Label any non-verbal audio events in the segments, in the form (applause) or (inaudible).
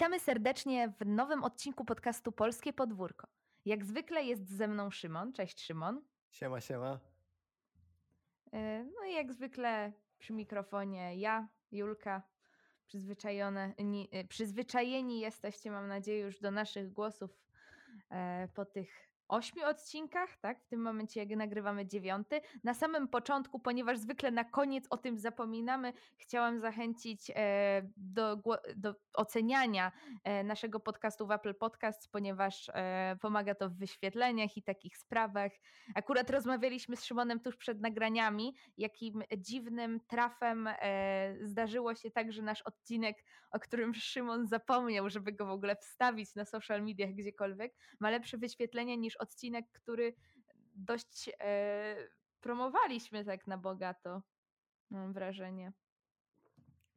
Witamy serdecznie w nowym odcinku podcastu Polskie Podwórko. Jak zwykle jest ze mną Szymon. Cześć Szymon. Siema, siema. E, No i jak zwykle przy mikrofonie ja, Julka. Przyzwyczajone, e, przyzwyczajeni jesteście, mam nadzieję, już do naszych głosów e, po tych ośmiu odcinkach, tak? W tym momencie, jak nagrywamy dziewiąty. Na samym początku, ponieważ zwykle na koniec o tym zapominamy, chciałam zachęcić e, do, do oceniania e, naszego podcastu w Apple Podcasts, ponieważ e, pomaga to w wyświetleniach i takich sprawach. Akurat rozmawialiśmy z Szymonem tuż przed nagraniami, jakim dziwnym trafem zdarzyło się tak, że nasz odcinek, o którym Szymon zapomniał, żeby go w ogóle wstawić na social mediach gdziekolwiek, ma lepsze wyświetlenia niż odcinek, który dość e, promowaliśmy tak na bogato. Mam wrażenie.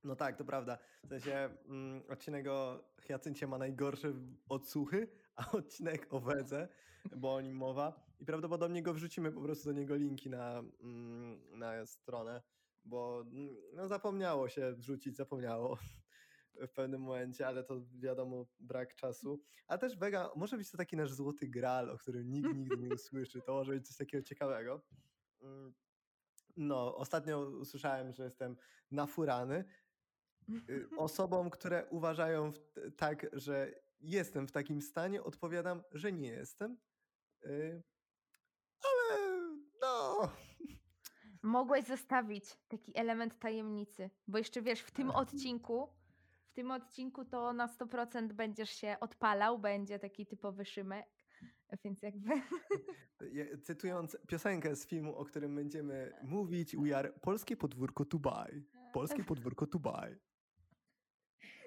No tak, to prawda. W sensie mm, odcinek o Hiacyncie ma najgorsze odsłuchy, a odcinek o Wedze, bo o nim mowa. I prawdopodobnie go wrzucimy po prostu do niego linki na, mm, na stronę, bo mm, no, zapomniało się wrzucić, zapomniało w pewnym momencie, ale to wiadomo, brak czasu. A też Vega, może być to taki nasz złoty gral, o którym nikt nigdy nie usłyszy. To może być coś takiego ciekawego. Mm, No, ostatnio usłyszałem, że jestem nafurany. Y, Osobom, które uważają tak, że jestem w takim stanie, odpowiadam, że nie jestem. Y, Ale no, Mogłeś zostawić taki element tajemnicy, bo jeszcze wiesz, w tym odcinku, w tym odcinku to na 100% będziesz się odpalał, będzie taki typowy Szymek, więc jakby (laughs) cytując piosenkę z filmu, o którym będziemy mówić, we are Polskie podwórko Dubai. Polskie podwórko Dubai.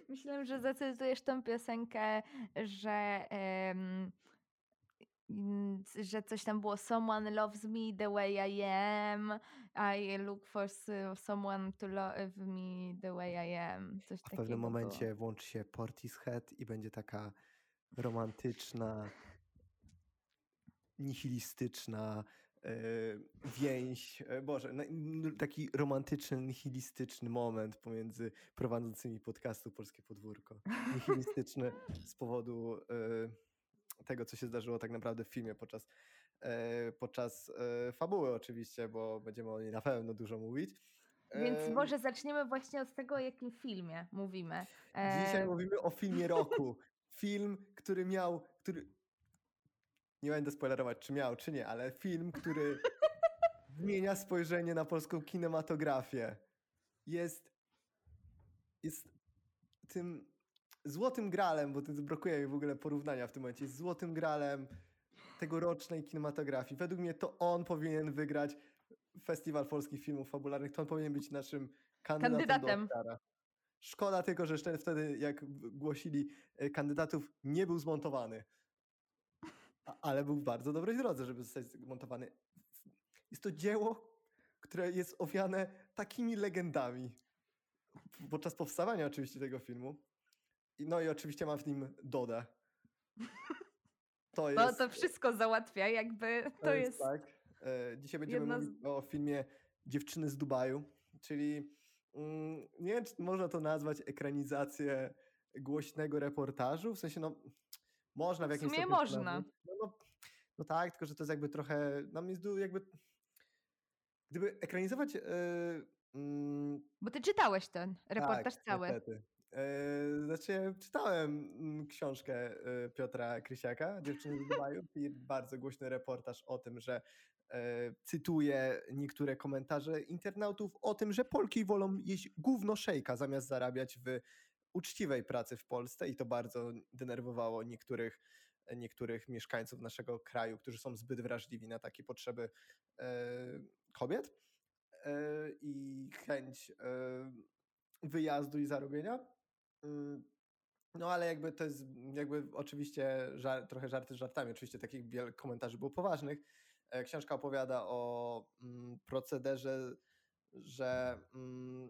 myślę, że zacytujesz tą piosenkę, że em, mm, że coś tam było someone loves me the way I am I look for s- someone to love me the way I am coś A w takiego pewnym było. momencie włączy się Portishead i będzie taka romantyczna, nihilistyczna e, więź, e, Boże, na- n- taki romantyczny, nihilistyczny moment pomiędzy prowadzącymi podcastu Polskie Podwórko. Nihilistyczny z powodu e, tego, co się zdarzyło tak naprawdę w filmie podczas, e, podczas e, fabuły oczywiście, bo będziemy o niej na pewno dużo mówić. Więc może zaczniemy właśnie od tego, o jakim filmie mówimy. Dzisiaj E, mówimy o filmie roku. Film, który miał, który. Nie będę spoilerować, czy miał, czy nie, ale film, który zmienia spojrzenie na polską kinematografię. Jest. Jest tym złotym gralem, bo brakuje mi w ogóle porównania w tym momencie. Złotym gralem tegorocznej kinematografii. Według mnie to on powinien wygrać Festiwal Polskich Filmów Fabularnych. To on powinien być naszym kandydatem, Kandydatem. do Oscara. Szkoda tylko, że jeszcze wtedy, jak głosili e, kandydatów, nie był zmontowany. Ale był w bardzo dobrej drodze, żeby zostać zmontowany. Jest to dzieło, które jest owiane takimi legendami. Podczas powstawania oczywiście tego filmu. No i oczywiście ma w nim Dodę. To jest, no to wszystko załatwia, jakby to, jest. tak. E, Dzisiaj będziemy mówić o filmie Dziewczyny z Dubaju, czyli mm, nie wiem, czy można to nazwać ekranizację głośnego reportażu, w sensie no można w W jakimś sumie stopniu to można. No, no, no tak, tylko że to jest jakby trochę, nam jest du- jakby gdyby ekranizować mm, Bo ty czytałeś ten reportaż tak, cały. niestety. E, Znaczy, czytałem mm, książkę e, Piotra Krysiaka, Dziewczyny z Dubaju, i bardzo głośny reportaż o tym, że e, cytuję niektóre komentarze internautów o tym, że Polki wolą jeść gówno szejka zamiast zarabiać w uczciwej pracy w Polsce i to bardzo denerwowało niektórych, niektórych mieszkańców naszego kraju, którzy są zbyt wrażliwi na takie potrzeby e, kobiet e, i chęć wyjazdu i zarobienia. Mm, No ale jakby to jest, jakby oczywiście trochę żarty z żartami, oczywiście takich wiele komentarzy było poważnych. E, Książka opowiada o mm, procederze, że mm,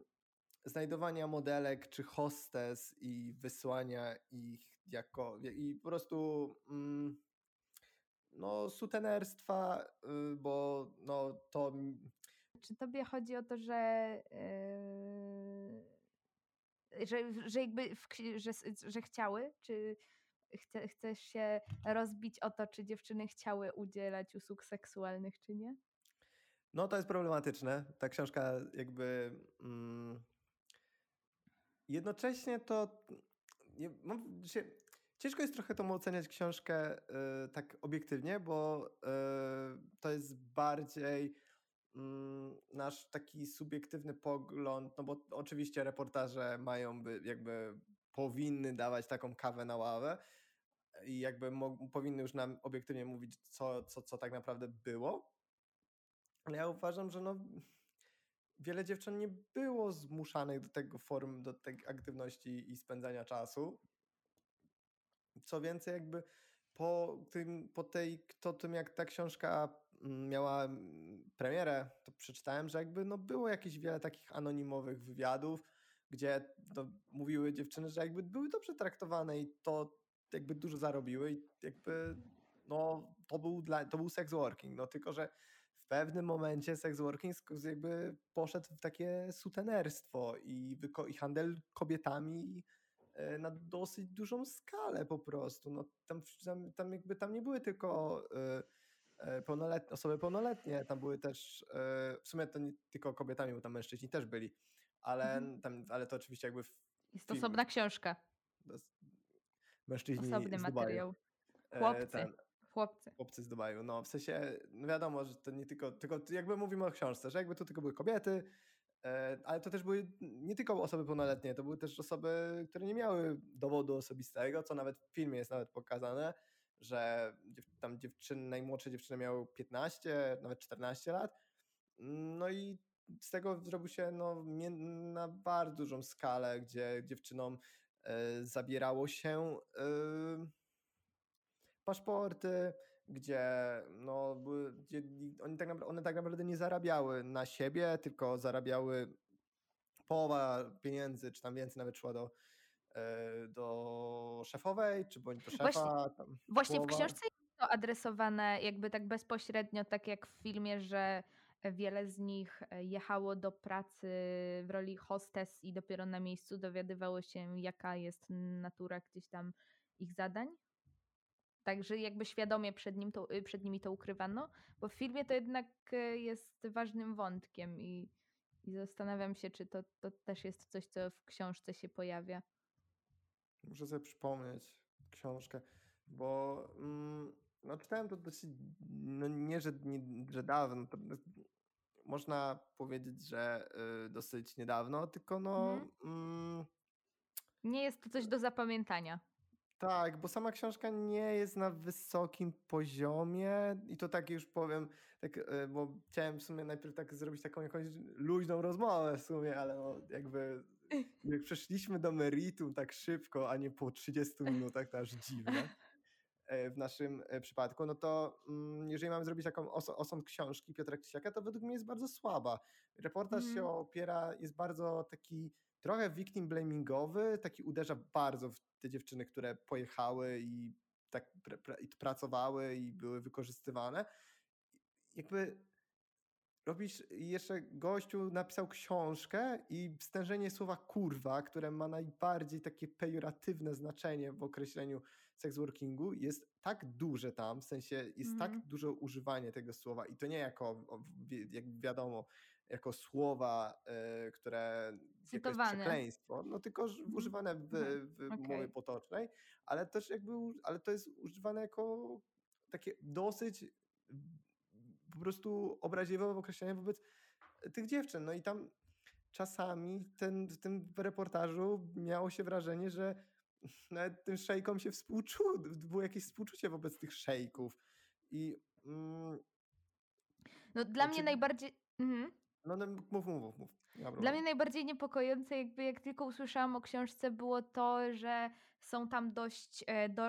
znajdowania modelek czy hostes i wysłania ich jako i po prostu mm, no sutenerstwa, y, bo no to Czy tobie chodzi o to, że że, że jakby, w, że, że chciały, czy chce, chcesz się rozbić o to, czy dziewczyny chciały udzielać usług seksualnych, czy nie? No to jest problematyczne. Ta książka jakby mm, jednocześnie to nie, mam, się, ciężko jest trochę tą oceniać książkę y, tak obiektywnie, bo y, to jest bardziej nasz taki subiektywny pogląd, no bo oczywiście reportaże mają by, jakby powinny dawać taką kawę na ławę i jakby powinny już nam obiektywnie mówić, co, co, co tak naprawdę było. Ale ja uważam, że no, wiele dziewczyn nie było zmuszanych do tego form, do tej aktywności i spędzania czasu. Co więcej, jakby po tym, po tej, po tym jak ta książka mm, miała premierę, to przeczytałem, że jakby no było jakieś wiele takich anonimowych wywiadów, gdzie no, mówiły dziewczyny, że jakby były dobrze traktowane i to jakby dużo zarobiły i jakby no to był, dla, to był sex working, no tylko, że w pewnym momencie sex working jakby poszedł w takie sutenerstwo i, i handel kobietami e, na dosyć dużą skalę po prostu. No, tam, tam, jakby tam nie były tylko e, pełnoletnie, osoby pełnoletnie, tam były też, e, w sumie to nie tylko kobietami, bo tam mężczyźni też byli, ale, Mhm. tam, ale to oczywiście jakby w Jest film- osobna książka, to mężczyźni osobny materiał. E, Chłopcy, ten, chłopcy. chłopcy z Dubaju. No w sensie, no wiadomo, że to nie tylko, tylko jakby mówimy o książce, że jakby tu tylko były kobiety, e, ale to też były nie tylko osoby pełnoletnie, to były też osoby, które nie miały dowodu osobistego, co nawet w filmie jest nawet pokazane, że tam dziewczyny, najmłodsze dziewczyny miały 15, nawet 14 lat. No i z tego zrobił się no, na bardzo dużą skalę, gdzie dziewczynom e, zabierało się e, paszporty, gdzie, no, gdzie ni- oni tak one tak naprawdę nie zarabiały na siebie, tylko zarabiały połowa pieniędzy, czy tam więcej nawet szła do, do szefowej, czy bądź do szefa. Właśnie- tam Właśnie w książce jest to adresowane jakby tak bezpośrednio, tak jak w filmie, że wiele z nich e, jechało do pracy w roli hostes i dopiero na miejscu dowiadywało się, jaka jest natura gdzieś tam ich zadań. Także jakby świadomie przed, nim to, y, przed nimi to ukrywano, bo w filmie to jednak e, jest ważnym wątkiem i, i zastanawiam się, czy to, to też jest coś, co w książce się pojawia. Muszę sobie przypomnieć książkę, bo mm, no, czytałem to dosyć, no nie, że, nie, że dawno, to można powiedzieć, że y, dosyć niedawno, tylko no Mhm. mm, Nie jest to coś do zapamiętania. tak, bo sama książka nie jest na wysokim poziomie i to tak już powiem, tak, y, bo chciałem w sumie najpierw tak zrobić taką jakąś luźną rozmowę w sumie, ale no, jakby jak przeszliśmy do meritum tak szybko, a nie po 30 minutach, to aż dziwne e, w naszym e, przypadku, no to mm, jeżeli mamy zrobić taką os- osąd książki Piotra Krzysiaka, to według mnie jest bardzo słaba. Reportaż się Mhm. opiera, jest bardzo taki trochę victim blamingowy, taki uderza bardzo w te dziewczyny, które pojechały i tak pr- pr- i pracowały i były wykorzystywane. Jakby robisz jeszcze gościu napisał książkę i stężenie słowa kurwa, które ma najbardziej takie pejoratywne znaczenie w określeniu sex workingu jest tak duże tam, w sensie jest Mhm. tak dużo używanie tego słowa i to nie jako, jak wiadomo, jako słowa, e, które Cytowane. przekleństwo, no tylko Mhm. używane w, Mhm. w Okej. mowie potocznej, ale też jakby, ale to jest używane jako takie dosyć po prostu obraźliwe określenie wobec tych dziewczyn. No i tam czasami ten, w tym reportażu miało się wrażenie, że (laughs) nawet tym szejkom się współczu, było jakieś współczucie wobec tych szejków. I mm, No dla mnie Znaczy- najbardziej... Mhm. no, no mów, mów, mów, ma Dla mnie najbardziej niepokojące, jakby jak tylko usłyszałam o książce, było to, że są tam dość e, do,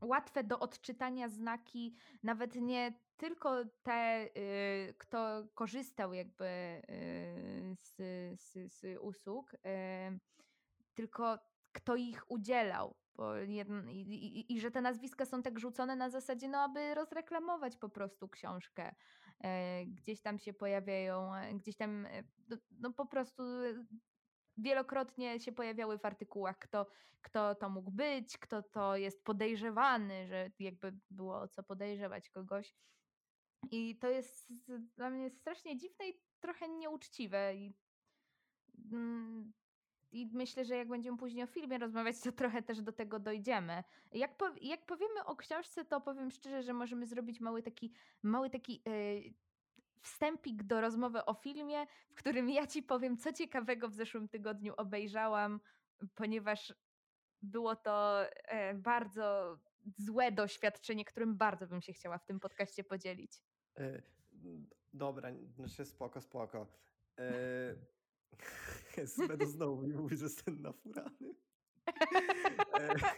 łatwe do odczytania znaki, nawet nie tylko te, y, kto korzystał jakby y, z, z, z usług, y, tylko kto ich udzielał. Bo jedn, i, i, I że te nazwiska są tak rzucone na zasadzie, no aby rozreklamować po prostu książkę. Gdzieś tam się pojawiają, gdzieś tam, no, no po prostu wielokrotnie się pojawiały w artykułach, kto, kto to mógł być, kto to jest podejrzewany, że jakby było o co podejrzewać kogoś. I to jest dla mnie strasznie dziwne i trochę nieuczciwe. I, mm, i myślę, że jak będziemy później o filmie rozmawiać, to trochę też do tego dojdziemy. Jak, po, jak powiemy o książce, to powiem szczerze, że możemy zrobić mały taki, mały taki yy, wstępik do rozmowy o filmie, w którym ja ci powiem, co ciekawego w zeszłym tygodniu obejrzałam, ponieważ było to e, bardzo złe doświadczenie, którym bardzo bym się chciała w tym podcaście podzielić. E, dobra, znaczy spoko, spoko. E, (laughs) Będę znowu mi mówi, że jestem nafurany. (laughs)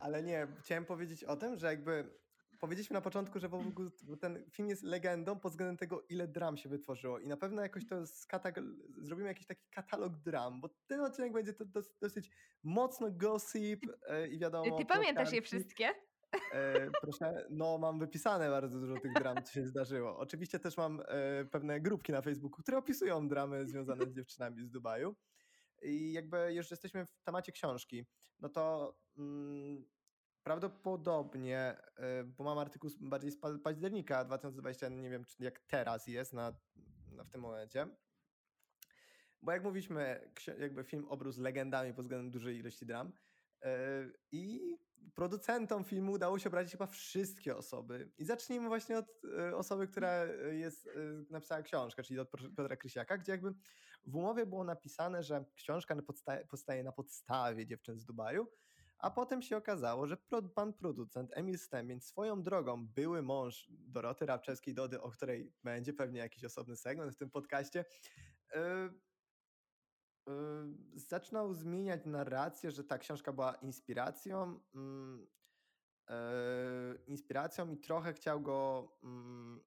Ale nie, chciałem powiedzieć o tym, że jakby powiedzieliśmy na początku, że w ogóle ten film jest legendą pod względem tego, ile dram się wytworzyło. I na pewno jakoś to zrobimy jakiś taki katalog dram, bo ten odcinek będzie to dosyć mocno gossip e, i wiadomo. Ty pamiętasz je wszystkie? E, proszę, no mam wypisane bardzo dużo tych dram, co się zdarzyło. Oczywiście też mam e, pewne grupki na Facebooku, które opisują dramy związane z dziewczynami z Dubaju. I jakby już jesteśmy w temacie książki, no to mm, Prawdopodobnie, y, bo mam artykuł bardziej z października 2021, nie wiem jak teraz jest na, na w tym momencie. Bo jak mówiliśmy, jakby film obrósł legendami pod względem dużej ilości dram y, i producentom filmu udało się obrazić chyba wszystkie osoby. I zacznijmy właśnie od y, osoby, która jest, napisała książkę, czyli od Piotra Krysiaka, gdzie jakby w umowie było napisane, że książka powstaje na podstawie Dziewczyn z Dubaju, a potem się okazało, że pan producent Emil Stemień swoją drogą, były mąż Doroty Rabczewskiej Dody, o której będzie pewnie jakiś osobny segment w tym podcaście, yy, yy, zaczynał zmieniać narrację, że ta książka była inspiracją, yy, inspiracją i trochę chciał go mm,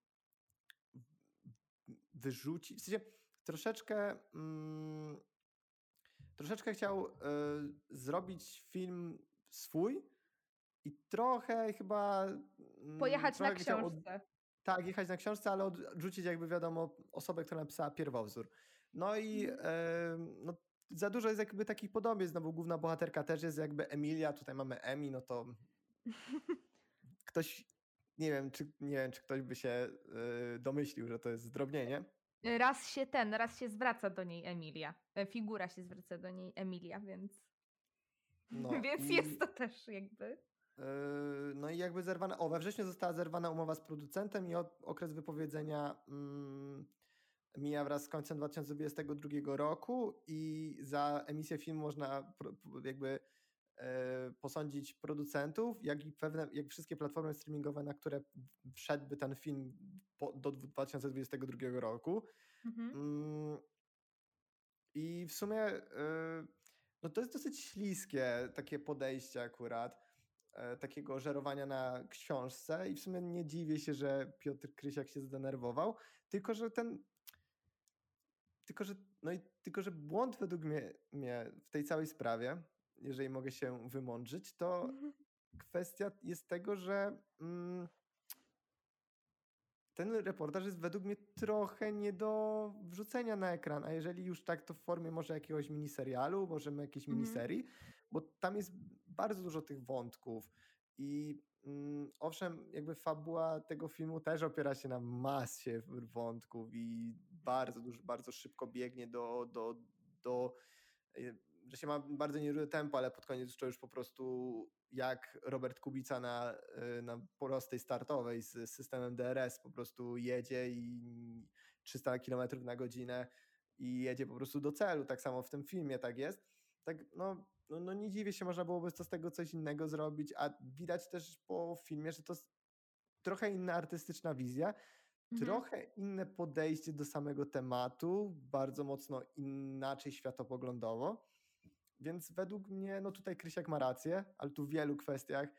wyrzucić, w sensie troszeczkę mm, troszeczkę chciał y, zrobić film swój i trochę chyba. Mm, Pojechać trochę na książce. Od, tak, jechać na książce, ale odrzucić, jakby wiadomo, osobę, która napisała pierwowzór. No i y, no, za dużo jest jakby takich podobieństw, no bo główna bohaterka też jest jakby Emilia, tutaj mamy Emi, no to (laughs) ktoś, nie wiem, czy, nie wiem, czy ktoś by się y, domyślił, że to jest zdrobnienie. Raz się ten, raz się zwraca do niej Emilia. E, figura się zwraca do niej Emilia, więc. (laughs) No, więc i... jest to też jakby. Yy, no i jakby zerwana. O, we wrześniu została zerwana umowa z producentem i okres wypowiedzenia mm, mija wraz z końcem 2022 roku i za emisję filmu można jakby e, posądzić producentów, jak i pewne, jak wszystkie platformy streamingowe, na które wszedłby ten film po, do 2022 roku. Mhm. Mm, I w sumie y, no to jest dosyć śliskie takie podejście akurat, e, takiego żerowania na książce i w sumie nie dziwię się, że Piotr Krysiak się zdenerwował, tylko że ten tylko że, no i tylko, że błąd według mnie, mnie w tej całej sprawie, jeżeli mogę się wymądrzyć, to mhm. (laughs) kwestia jest tego, że mm, ten reportaż jest według mnie trochę nie do wrzucenia na ekran, a jeżeli już tak, to w formie może jakiegoś miniserialu, możemy jakiejś mm. miniserii, bo tam jest bardzo dużo tych wątków i mm, owszem, jakby fabuła tego filmu też opiera się na masie wątków i bardzo dużo, bardzo szybko biegnie do, do, do y, że się ma bardzo nierówne tempo, ale pod koniec to już po prostu jak Robert Kubica na, y, na prostej startowej z systemem DRS po prostu jedzie i 300 km na godzinę i jedzie po prostu do celu. Tak samo w tym filmie tak jest. Tak, no, no, no nie dziwię się, można byłoby z tego coś innego zrobić, a widać też po filmie, że to trochę inna artystyczna wizja, mhm. trochę inne podejście do samego tematu, bardzo mocno inaczej światopoglądowo. Więc według mnie, no tutaj Krysiak ma rację, ale tu w wielu kwestiach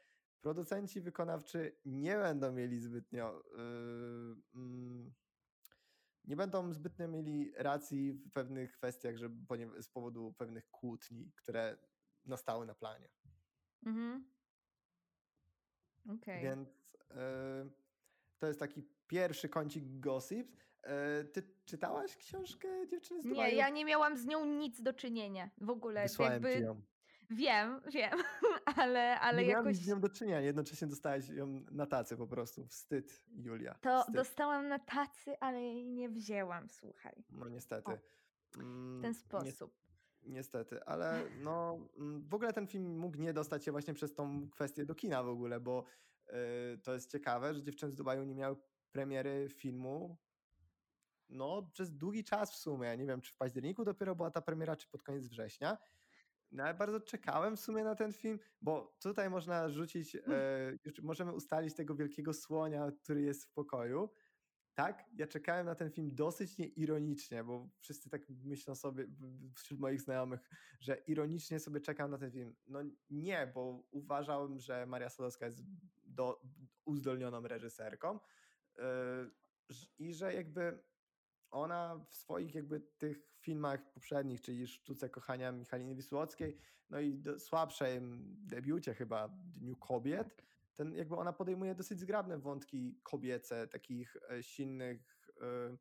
producenci wykonawczy nie będą mieli zbytnio. Yy, yy, nie będą zbytnio mieli racji w pewnych kwestiach, że z powodu pewnych kłótni, które nastały na planie. Mhm. Okay. Więc yy, to jest taki pierwszy kącik gossips. E, ty czytałaś książkę Dziewczyny z Nie, Dubaju? ja nie miałam z nią nic do czynienia w ogóle. Wysłałem Jakby ją. wiem, wiem, (laughs) ale, ale nie miałam jakoś nic z nią do czynienia, jednocześnie dostałeś ją na tacy po prostu. Wstyd, Julia. to Wstyd. dostałam na tacy, ale jej nie wzięłam, słuchaj. No niestety. O, w Mm, ten nie- sposób. Niestety, ale (laughs) no mm, w ogóle ten film mógł nie dostać się właśnie przez tą kwestię do kina w ogóle, bo y, to jest ciekawe, że Dziewczyny z Dubaju nie miały premiery filmu no przez długi czas w sumie. Nie wiem, czy w październiku dopiero była ta premiera, czy pod koniec września. No ale bardzo czekałem w sumie na ten film, bo tutaj można rzucić, e, już możemy ustalić tego wielkiego słonia, który jest w pokoju. Tak, ja czekałem na ten film dosyć nieironicznie, bo wszyscy tak myślą sobie wśród moich znajomych, że ironicznie sobie czekam na ten film. No nie, bo uważałem, że Maria Sadowska jest do, uzdolnioną reżyserką yy, i że jakby ona w swoich jakby tych filmach poprzednich, czyli Sztuce Kochania Michaliny Wisłockiej, no i do, słabszym debiucie chyba Dniu Kobiet, ten jakby ona podejmuje dosyć zgrabne wątki kobiece, takich e, silnych, e,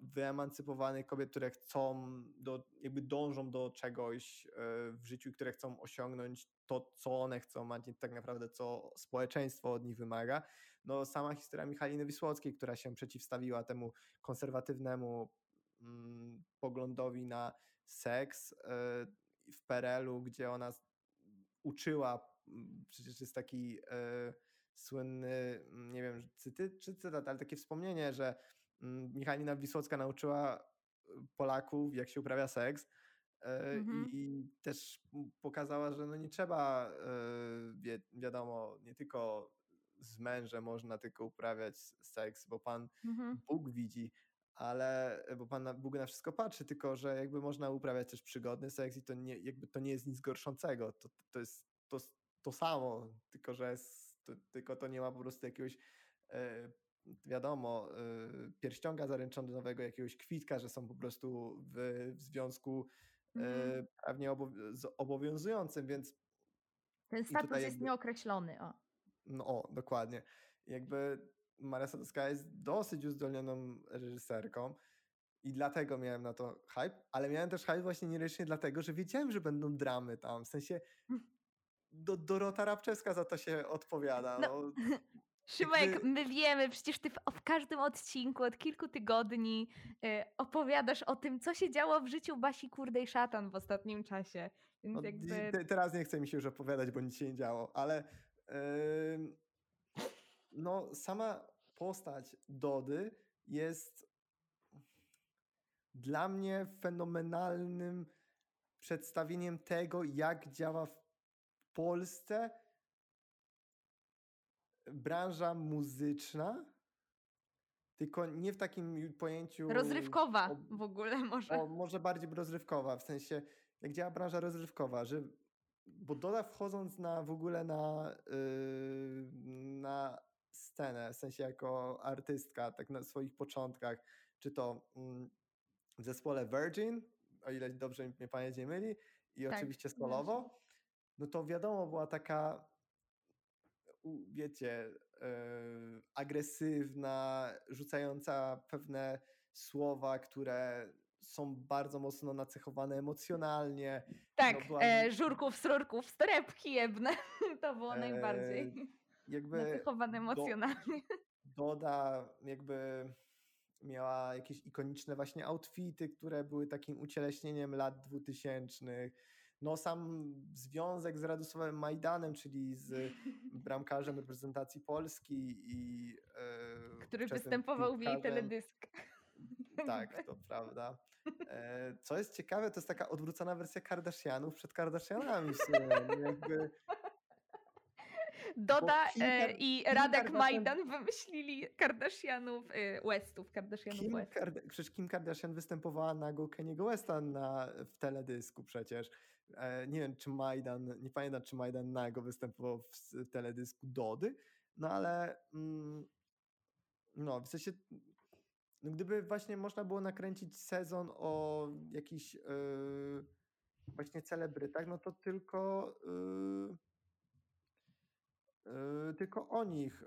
wyemancypowanych kobiet, które chcą, do, jakby dążą do czegoś e, w życiu, które chcą osiągnąć to, co one chcą, a nie tak naprawdę co społeczeństwo od nich wymaga. No sama historia Michaliny Wisłockiej, która się przeciwstawiła temu konserwatywnemu mm, poglądowi na seks e, w PRL-u, gdzie ona uczyła, mm, przecież jest taki e, słynny, mm, nie wiem, cyty, czy cytat, ale takie wspomnienie, że Michalina Wisłocka nauczyła e, Polaków, jak się uprawia seks. e, Mhm. I też pokazała, że no nie trzeba, e, wie, wiadomo, nie tylko z mężem można tylko uprawiać seks, bo Pan Mhm. Bóg widzi, ale bo Pan Bóg na wszystko patrzy, tylko że jakby można uprawiać też przygodny seks i to nie, jakby to nie jest nic gorszącego. To, to jest to, to samo, tylko że jest, to, tylko to nie ma po prostu jakiegoś e, wiadomo, e, pierścionka zaręczonowego, jakiegoś kwitka, że są po prostu w, w związku Mhm. prawnie obowiązującym, więc Ten status jest jakby nieokreślony. O. no o, dokładnie. Jakby Maria Sadowska jest dosyć uzdolnioną reżyserką i dlatego miałem na to hype, ale miałem też hype właśnie nierycznie dlatego, że wiedziałem, że będą dramy tam, w sensie do, Dorota Rabczewska za to się odpowiada. No, No, (laughs) Szymek, my wiemy, przecież ty w, każdym odcinku od kilku tygodni y, opowiadasz o tym, co się działo w życiu Basi Kurdej Szatan w ostatnim czasie. Więc jakby... te, teraz nie chce mi się już opowiadać, bo nic się nie działo, ale ym, no sama postać Dody jest dla mnie fenomenalnym przedstawieniem tego, jak działa w Polsce branża muzyczna, tylko nie w takim pojęciu. Rozrywkowa ob- w ogóle (laughs) może. o, może bardziej rozrywkowa, w sensie jak działa branża rozrywkowa, że bo Doda wchodząc na w ogóle na, yy, na scenę, w sensie jako artystka, tak na swoich początkach, czy to mm, w zespole Virgin, o ile dobrze mnie pamięć nie myli, i Tak, oczywiście solowo, no to wiadomo, była taka, wiecie, yy, agresywna, rzucająca pewne słowa, które są bardzo mocno nacechowane emocjonalnie. Tak, no była- e, żurków, srurków, strepki jebne. (laughs) To było E, najbardziej jakby nacechowane do- emocjonalnie. Doda jakby miała jakieś ikoniczne właśnie outfity, które były takim ucieleśnieniem lat dwutysięcznych. No sam związek z Radosławem Majdanem, czyli z (laughs) bramkarzem reprezentacji Polski i e, Który występował w jej teledysk. Tak, to (laughs) prawda. E, co jest ciekawe, to jest taka odwrócona wersja Kardashianów przed Kardashianami Jakby, Doda Kim e, Kar- i Kim Radek Kardashian- Majdan wymyślili Kardashianów, e, Westów, Kardashianów Kim West. Karda- przecież Kim Kardashian występowała nago Keniego Westa na, w teledysku przecież. E, nie wiem, czy Majdan, nie pamiętam, czy Majdan nago występował w teledysku Dody, no ale mm, no, w sensie no gdyby właśnie można było nakręcić sezon o jakichś yy, właśnie celebrytach, no to tylko yy, Yy, tylko o nich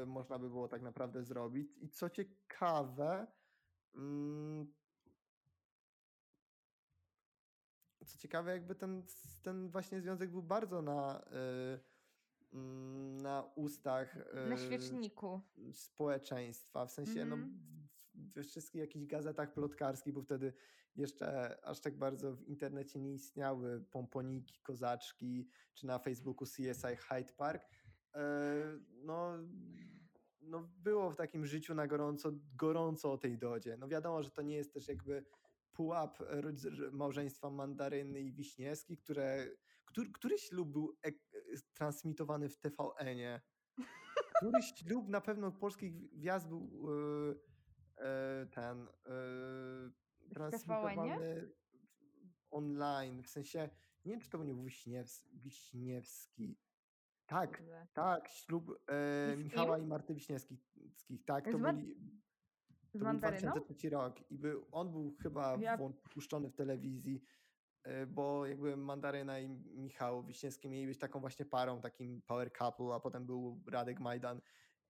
yy, można by było tak naprawdę zrobić. I co ciekawe, mm, co ciekawe, jakby ten, ten właśnie związek był bardzo na, yy, mm, na ustach Na świeczniku. społeczeństwa. W sensie, no, Mhm. we wszystkich jakichś gazetach plotkarskich, bo wtedy jeszcze aż tak bardzo w internecie nie istniały pomponiki, kozaczki, czy na Facebooku CSI Hyde Park. E, No, no było w takim życiu na gorąco, gorąco o tej dodzie. No wiadomo, że to nie jest też jakby pułap rodz- małżeństwa Mandaryny i Wiśniewski, które, który, który ślub był ek- transmitowany w TVN-ie? Który ślub na pewno polskich gwiazd był e, e, ten e, transmitowany online. W sensie, nie wiem, czy to był Wiśniews, Wiśniewski. Tak, tak, ślub e, z Michała kim? i Marty Wiśniewskich. Tak, to, Z Ma- byli, to był mandaryną? 2003 rok i był, on był chyba Ja- włą- puszczony w telewizji, e, bo jakby Mandaryna i Michał Wiśniewski mieli być taką właśnie parą, takim power couple, a potem był Radek Majdan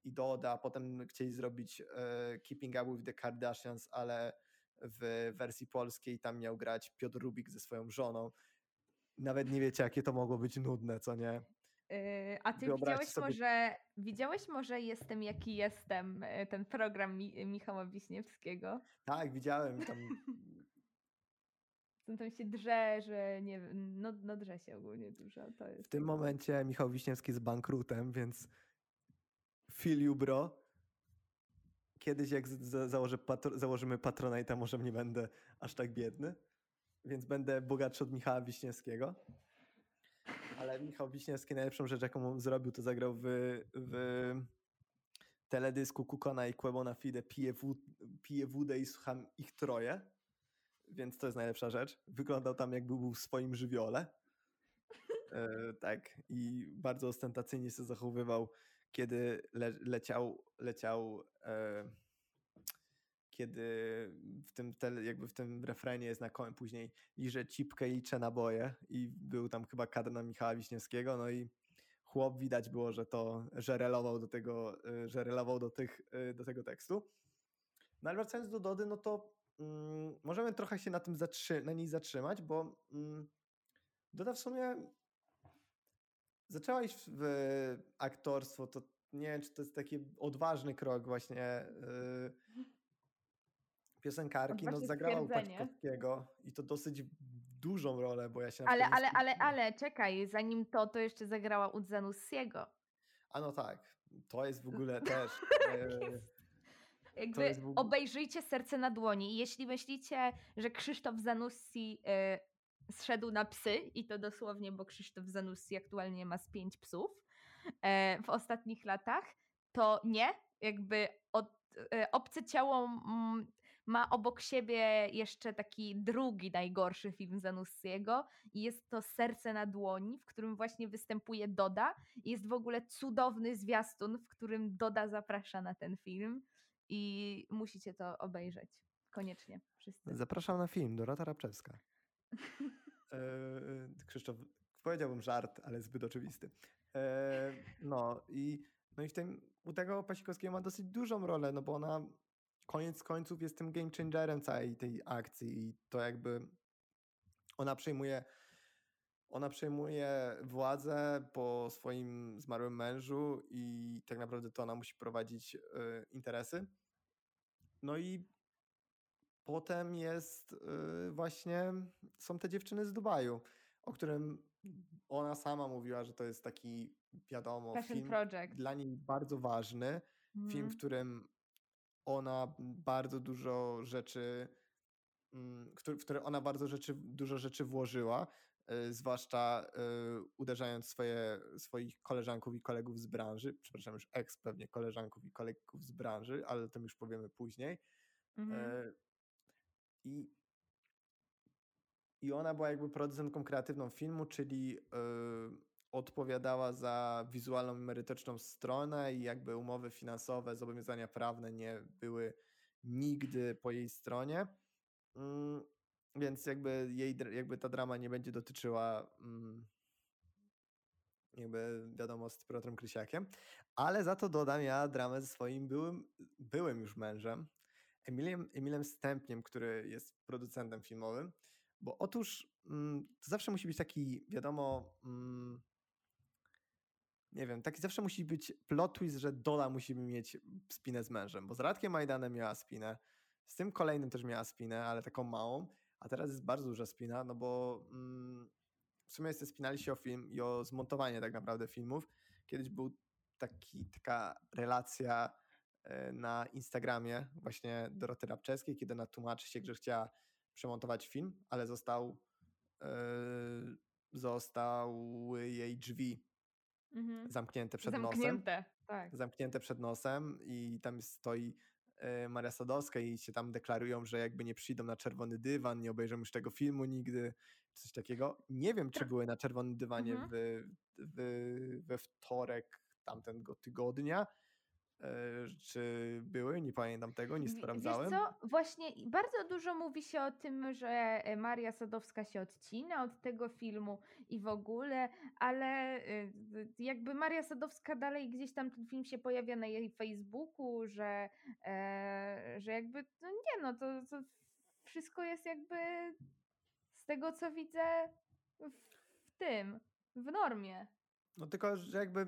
i Doda, a potem chcieli zrobić e, Keeping Up with the Kardashians, ale w wersji polskiej tam miał grać Piotr Rubik ze swoją żoną. Nawet nie wiecie, jakie to mogło być nudne, co nie? Yy, A ty widziałeś sobie- może, widziałeś może Jestem jaki jestem, yy, ten program Mi Michała Wiśniewskiego? Tak, widziałem (laughs) tam. Tam się drze, że nie wiem, no, no drze się ogólnie dużo. To W jest tym jakby- momencie Michał Wiśniewski jest bankrutem, więc feel you bro. Kiedyś jak założę patro, założymy Patronite, może nie będę aż tak biedny, więc będę bogatszy od Michała Wiśniewskiego. Ale Michał Wiśniewski najlepszą rzecz, jaką zrobił, to zagrał w, w teledysku Kukona i Kłebona Fide Piję, wód, piję wódę i słucham ich troje. Więc to jest najlepsza rzecz. Wyglądał tam jakby był w swoim żywiole. E, tak, i bardzo ostentacyjnie się zachowywał, kiedy le, leciał, leciał e, kiedy w tym tele, jakby w tym refrenie jest na końcu później liże cipkę i liczę naboje i był tam chyba kadr na Michała Wiśniewskiego, no i chłop widać było, że to, że relował do tego, e, że relował do, tych, e, do tego tekstu. No ale wracając do Dody, no to mm, możemy trochę się na tym zatrzy- na niej zatrzymać, bo mm, Doda w sumie zaczęła iść w aktorstwo, to nie wiem, czy to jest taki odważny krok właśnie yy, piosenkarki, no zagrała u. Paćkowskiego i to dosyć dużą rolę, bo ja się Ale, ale, ale, ale, czekaj, zanim to, to jeszcze zagrała u Zanussiego. A no tak, to jest w ogóle też... (laughs) yy, Jakby jest w ogóle- obejrzyjcie Serce na dłoni. I Jeśli myślicie, że Krzysztof Zanussi y, zszedł na psy, i to dosłownie, bo Krzysztof Zanussi aktualnie ma z pięć psów e, w ostatnich latach, to nie. Jakby od, e, obce ciało mm, ma obok siebie jeszcze taki drugi najgorszy film Zanussiego i jest to Serce na dłoni, w którym właśnie występuje Doda. Jest w ogóle cudowny zwiastun, w którym Doda zaprasza na ten film i musicie to obejrzeć. Koniecznie, wszyscy. Zapraszam na film, Dorota Rabczewska. (laughs) E, Krzysztof, powiedziałbym żart, ale zbyt oczywisty. E, no i, no i w tym, u tego Pasikowskiego ma dosyć dużą rolę, no bo ona koniec końców jest tym game changerem całej tej akcji i to jakby ona przejmuje ona przejmuje władzę po swoim zmarłym mężu i tak naprawdę to ona musi prowadzić e, interesy. No i potem jest y, właśnie, są te dziewczyny z Dubaju, o którym ona sama mówiła, że to jest taki, wiadomo, Passion film Project. dla niej bardzo ważny. Film, Mhm. w którym ona bardzo dużo rzeczy, mm, w który ona bardzo rzeczy, dużo rzeczy włożyła, y, zwłaszcza y, uderzając swoje, swoich koleżanków i kolegów z branży, przepraszam, już ex pewnie koleżanków i kolegów z branży, ale o tym już powiemy później. Mhm. E, I, I ona była jakby producentką kreatywną filmu, czyli e, odpowiadała za wizualną i merytoryczną stronę i jakby umowy finansowe, zobowiązania prawne nie były nigdy po jej stronie. Mm, Więc jakby jej, jakby ta drama nie będzie dotyczyła mm, jakby wiadomo z Piotrem Krysiakiem, ale za to dodam ja dramę ze swoim byłym, byłym już mężem, Emiliem, Emilem Stępniem, który jest producentem filmowym, bo otóż mm, to zawsze musi być taki, wiadomo, nie wiem, taki zawsze musi być plot twist, że Dola musi mieć spinę z mężem, bo z Radkiem Majdanem miała spinę, z tym kolejnym też miała spinę, ale taką małą, a teraz jest bardzo duża spina, no bo mm, w sumie spinali się o film i o zmontowanie tak naprawdę filmów. Kiedyś był taki, taka relacja e, na Instagramie właśnie Doroty Rabczewskiej, kiedy ona tłumaczy się, że chciała przemontować film, ale został yy, zostały jej drzwi Mhm. zamknięte przed nosem. Zamknięte, tak. Zamknięte przed nosem i tam stoi e, Maria Sadowska i się tam deklarują, że jakby nie przyjdą na czerwony dywan, nie obejrzą już tego filmu nigdy, coś takiego. Nie wiem, czy były na czerwonym dywanie Mhm. w, w, we wtorek tamtego tygodnia, czy były, nie pamiętam tego, nie sprawdzałem. Wiesz co, właśnie bardzo dużo mówi się o tym, że e, Maria Sadowska się odcina od tego filmu i w ogóle, ale y, jakby Maria Sadowska dalej gdzieś tam ten film się pojawia na jej Facebooku, że, e, że jakby, no nie no, to, to wszystko jest jakby z tego co widzę w tym, w normie. No tylko, że jakby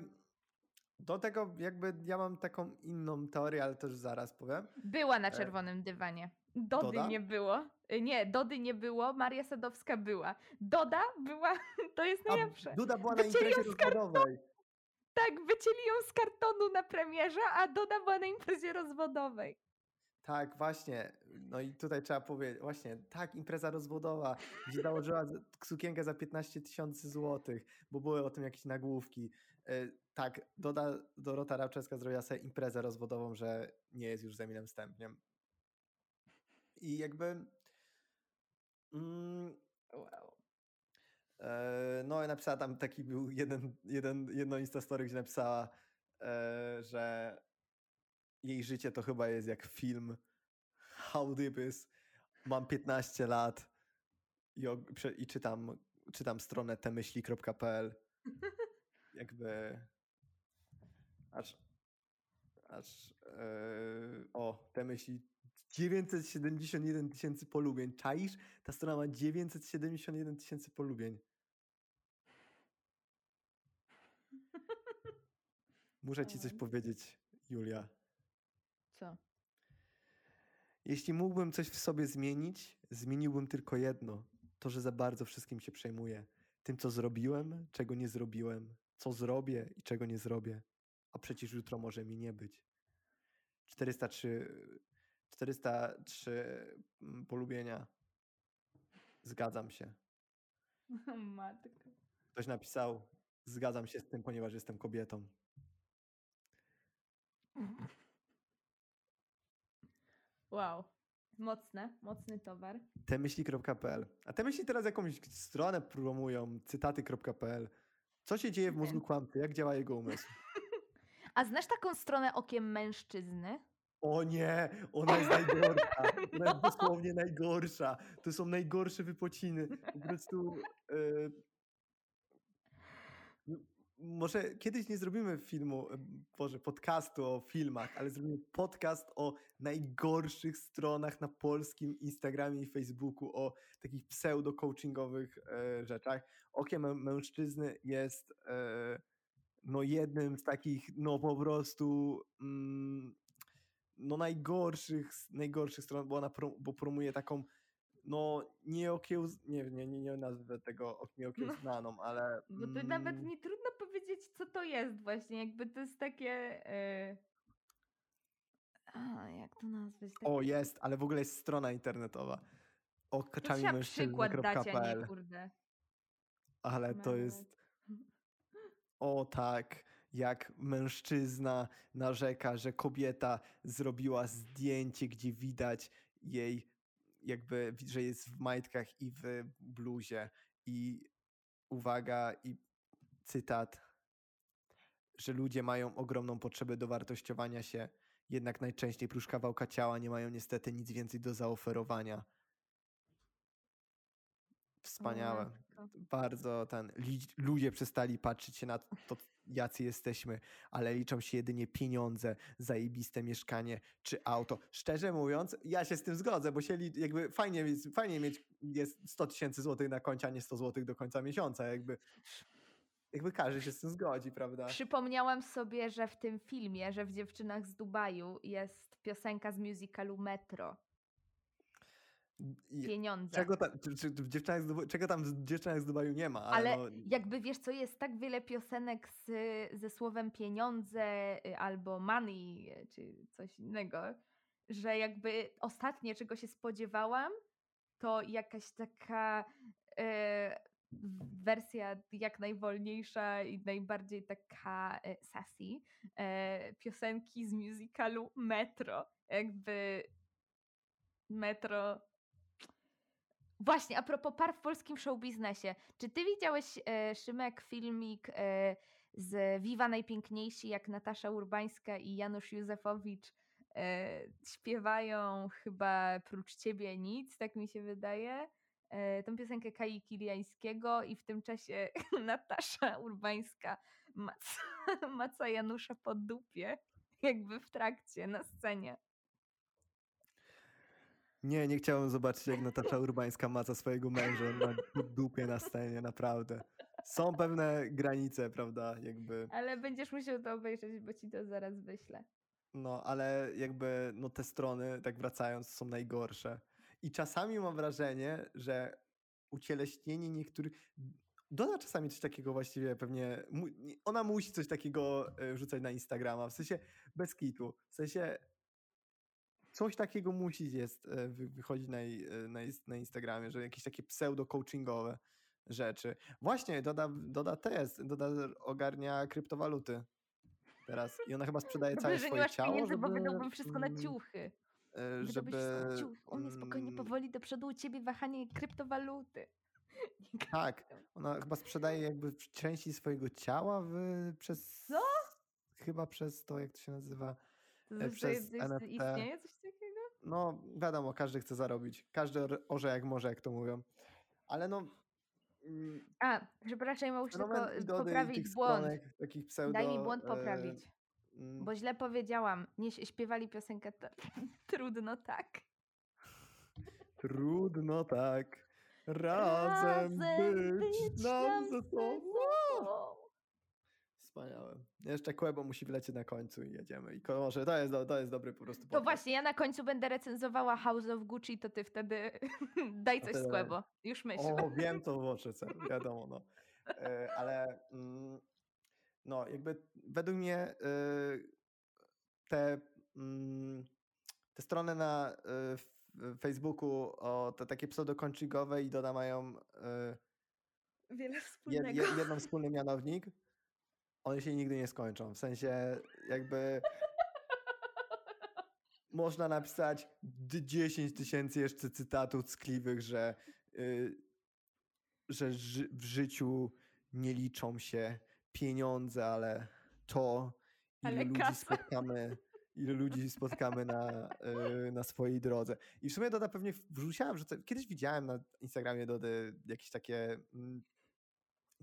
do tego jakby ja mam taką inną teorię, ale też zaraz powiem. Była na E, czerwonym dywanie. Dody Doda? nie było. Y, Nie, Dody nie było, Maria Sadowska była. Doda była, (laughs) to jest A najlepsze. Duda była na imprezie rozwodowej. Tak, wycięli ją z kartonu na premierze, a Doda była na imprezie rozwodowej. Tak, właśnie. No i tutaj trzeba powiedzieć, właśnie, tak, impreza rozwodowa, gdzie założyła sukienkę za 15 tysięcy złotych, bo były o tym jakieś nagłówki. Tak, Doda, Dorota Rabczewska zrobiła sobie imprezę rozwodową, że nie jest już z Emilem Stępniem. I jakby... Mm, Wow. E, No i napisała tam taki był jeden, jeden, jedno Instastory, gdzie napisała, e, że jej życie to chyba jest jak film is. Mam 15 lat i, i czytam, czytam stronę temyśli.pl. (laughs) Jakby aż aż e, o, te myśli 971 tysięcy polubień. Czaisz? Ta strona ma 971 tysięcy polubień. Muszę ci coś powiedzieć, Julia. Co? Jeśli mógłbym coś w sobie zmienić, zmieniłbym tylko jedno. To, że za bardzo wszystkim się przejmuję. Tym, co zrobiłem, czego nie zrobiłem, co zrobię i czego nie zrobię. A przecież jutro może mi nie być. 403, 403 mm, polubienia. Zgadzam się. (laughs) Matko. Ktoś napisał, zgadzam się z tym, ponieważ jestem kobietą. Wow. Mocne, mocny towar. temyśli.pl. A te myśli teraz jakąś stronę promują, cytaty.pl. Co się dzieje w mózgu kłamcy? Jak działa jego umysł? A znasz taką stronę okiem mężczyzny? O nie, ona jest (laughs) najgorsza. Ona No. jest dosłownie najgorsza. To są najgorsze wypociny. Po prostu. e, może kiedyś nie zrobimy filmu, e, Boże, podcastu o filmach, ale zrobimy podcast o najgorszych stronach na polskim Instagramie i Facebooku, o takich pseudo-coachingowych e, rzeczach. Okie mę- mężczyzny jest e, no jednym z takich, no po prostu mm, no najgorszych, najgorszych stron, bo ona pro, bo promuje taką no nieokiełz... Nie, nie, nie, nie nazwę tego ok- nieokiełznaną, ale... Bo (laughs) to nawet mm, nie trudno powiedzieć, co to jest właśnie. Jakby to jest takie... e, A, jak to nazwać? Takie... O, jest, ale w ogóle jest strona internetowa. to trzeba przykład a nie kurde. Ale to Nawet. jest... O tak, jak mężczyzna narzeka, że kobieta zrobiła zdjęcie, gdzie widać jej jakby, że jest w majtkach i w bluzie i uwaga i cytat, że ludzie mają ogromną potrzebę dowartościowania się, jednak najczęściej prócz kawałka ciała nie mają niestety nic więcej do zaoferowania. Wspaniałe. Bardzo ten, ludzie przestali patrzeć się na to, jacy jesteśmy, ale liczą się jedynie pieniądze, zajebiste mieszkanie czy auto. Szczerze mówiąc, ja się z tym zgodzę, bo się jakby fajnie, fajnie mieć jest 100 tysięcy złotych na koncie, a nie 100 złotych do końca miesiąca. Jakby, jakby każdy się z tym zgodzi, prawda? Przypomniałam sobie, że w tym filmie, że w Dziewczynach z Dubaju jest piosenka z musicalu Metro. Pieniądze. Czego, tam, czy, czy w dziewczynach z Dubaju, czego tam w dziewczynach z Dubaju nie ma, ale, Ale no, jakby wiesz co, jest tak wiele piosenek z, ze słowem pieniądze y, albo money y, czy coś innego, że jakby ostatnie czego się spodziewałam, to jakaś taka e, wersja jak najwolniejsza i najbardziej taka e, sassy piosenki z musicalu Metro. Jakby Metro Właśnie, a propos par w polskim showbiznesie. Czy ty widziałeś, e, Szymek, filmik e, z Viva Najpiękniejsi, jak Natasza Urbańska i Janusz Józefowicz e, śpiewają chyba Prócz Ciebie nic, tak mi się wydaje, e, tą piosenkę Kai Kiliańskiego i w tym czasie (laughs) Natasza Urbańska maca, (laughs) maca Janusza po dupie, jakby w trakcie, na scenie. Nie, nie chciałem zobaczyć, jak Natasza Urbańska maca swojego męża na dupie na scenie, naprawdę. Są pewne granice, prawda, jakby, Ale będziesz musiał to obejrzeć, bo ci to zaraz wyślę. no, ale jakby, no te strony, tak wracając, są najgorsze. I czasami mam wrażenie, że ucieleśnienie niektórych, Doda czasami coś takiego właściwie pewnie, ona musi coś takiego e, wrzucać na Instagrama, w sensie bez kitu, w sensie coś takiego musi jest e, wy- wychodzić na, e, na, na Instagramie, że jakieś takie pseudo-coachingowe rzeczy. Właśnie, Doda, Doda też, Doda ogarnia kryptowaluty teraz i ona chyba sprzedaje Dobrze, całe nie swoje ciało, pieniędzy, żeby, bo wydałbym wszystko na mm, ciuchy. e, Wydałbyś żeby... U mnie spokojnie, mm, powoli do przodu, u ciebie wahanie kryptowaluty. (laughs) Tak, ona chyba sprzedaje jakby części swojego ciała w, przez... Co? Chyba przez to, jak to się nazywa, To znaczy, przez jest- NFT. istnieje coś? No, wiadomo, każdy chce zarobić. Każdy or- orze jak może, jak to mówią. Ale no. mm, A, przepraszam, muszę tylko poprawić błąd. takich pseudo. Daj mi błąd e, poprawić, mm, bo źle powiedziałam. Nie śpiewali piosenkę to, (laughs) Trudno tak. Trudno tak razem, być, nam ze sobą. Wspaniałe. Jeszcze Kłebo musi wlecieć na końcu i jedziemy. I może to jest, do- to jest dobry po prostu To podcast. właśnie, ja na końcu będę recenzowała House of Gucci, to ty wtedy (laughs) daj To coś tyle. skłebo. Już myśl. O, wiem (laughs) to w oczy, co, wiadomo, no. E, ale mm, no, jakby według mnie e, te, mm, te strony na e, Facebooku, o, te takie pseudo-coachingowe i Doda mają Wiele wspólnego. jed, jeden wspólny mianownik. One się nigdy nie skończą. W sensie jakby (laughs) można napisać d- 10 tysięcy jeszcze cytatów ckliwych, że, y, że ży w życiu nie liczą się pieniądze, ale to, ilu Ale ludzi kasa. spotkamy, ilu ludzi spotkamy na, y, na swojej drodze. I w sumie Doda pewnie wrzuciła, że kiedyś widziałem na Instagramie Dody jakieś takie mm,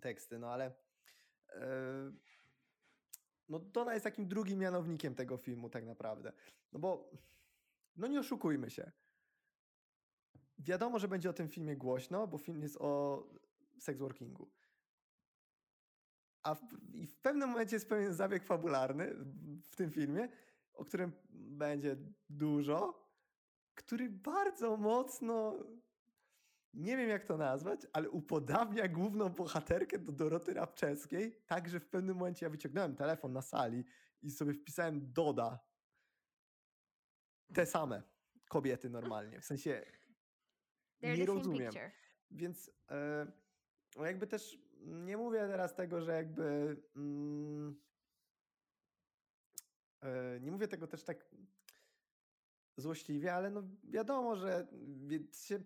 teksty, no ale no Dona jest takim drugim mianownikiem tego filmu tak naprawdę. No bo, no nie oszukujmy się. Wiadomo, że będzie o tym filmie głośno, bo film jest o sex workingu. A w, i w pewnym momencie jest pewien zabieg fabularny w tym filmie, o którym będzie dużo, który bardzo mocno, nie wiem jak to nazwać, ale upodabnia główną bohaterkę do Doroty Rabczewskiej, tak, że w pewnym momencie ja wyciągnąłem telefon na sali i sobie wpisałem Doda. Te same kobiety normalnie, w sensie nie rozumiem. Więc no jakby też nie mówię teraz tego, że jakby mm, e, nie mówię tego też tak złośliwie, ale no wiadomo, że się,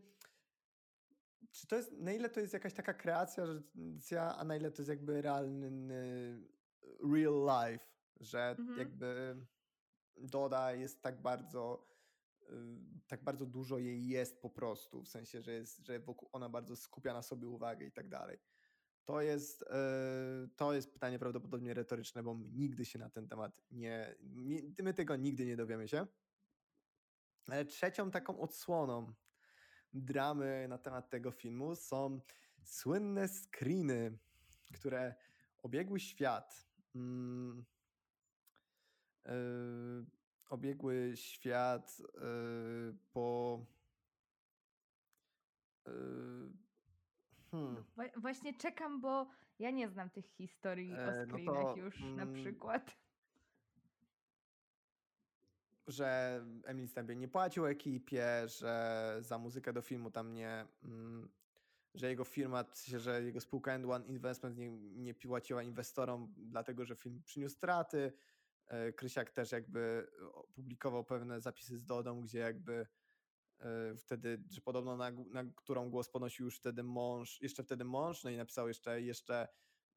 czy to jest, na ile to jest jakaś taka kreacja, że- a na ile to jest jakby realny real life, że Mhm. jakby Doda jest tak bardzo tak bardzo dużo jej jest po prostu, w sensie, że, jest, że wokół ona bardzo skupia na sobie uwagę i tak dalej. To jest, to jest pytanie prawdopodobnie retoryczne, bo my nigdy się na ten temat nie, my tego nigdy nie dowiemy się. Ale trzecią taką odsłoną dramy na temat tego filmu są słynne screeny, które obiegły świat. Mm, yy, obiegły świat yy, po. Yy, hmm. Właśnie czekam, bo ja nie znam tych historii o screenach no to, już na mm, przykład że Emil Stępień nie płacił ekipie, że za muzykę do filmu tam nie, mm, że jego firma, że jego spółka End One Investment nie, nie płaciła inwestorom, dlatego że film przyniósł straty. E, Krysiak też jakby publikował pewne zapisy z Dodą, gdzie jakby e, wtedy, że podobno na, na którą głos ponosił już wtedy mąż, jeszcze wtedy mąż, no i napisał jeszcze, jeszcze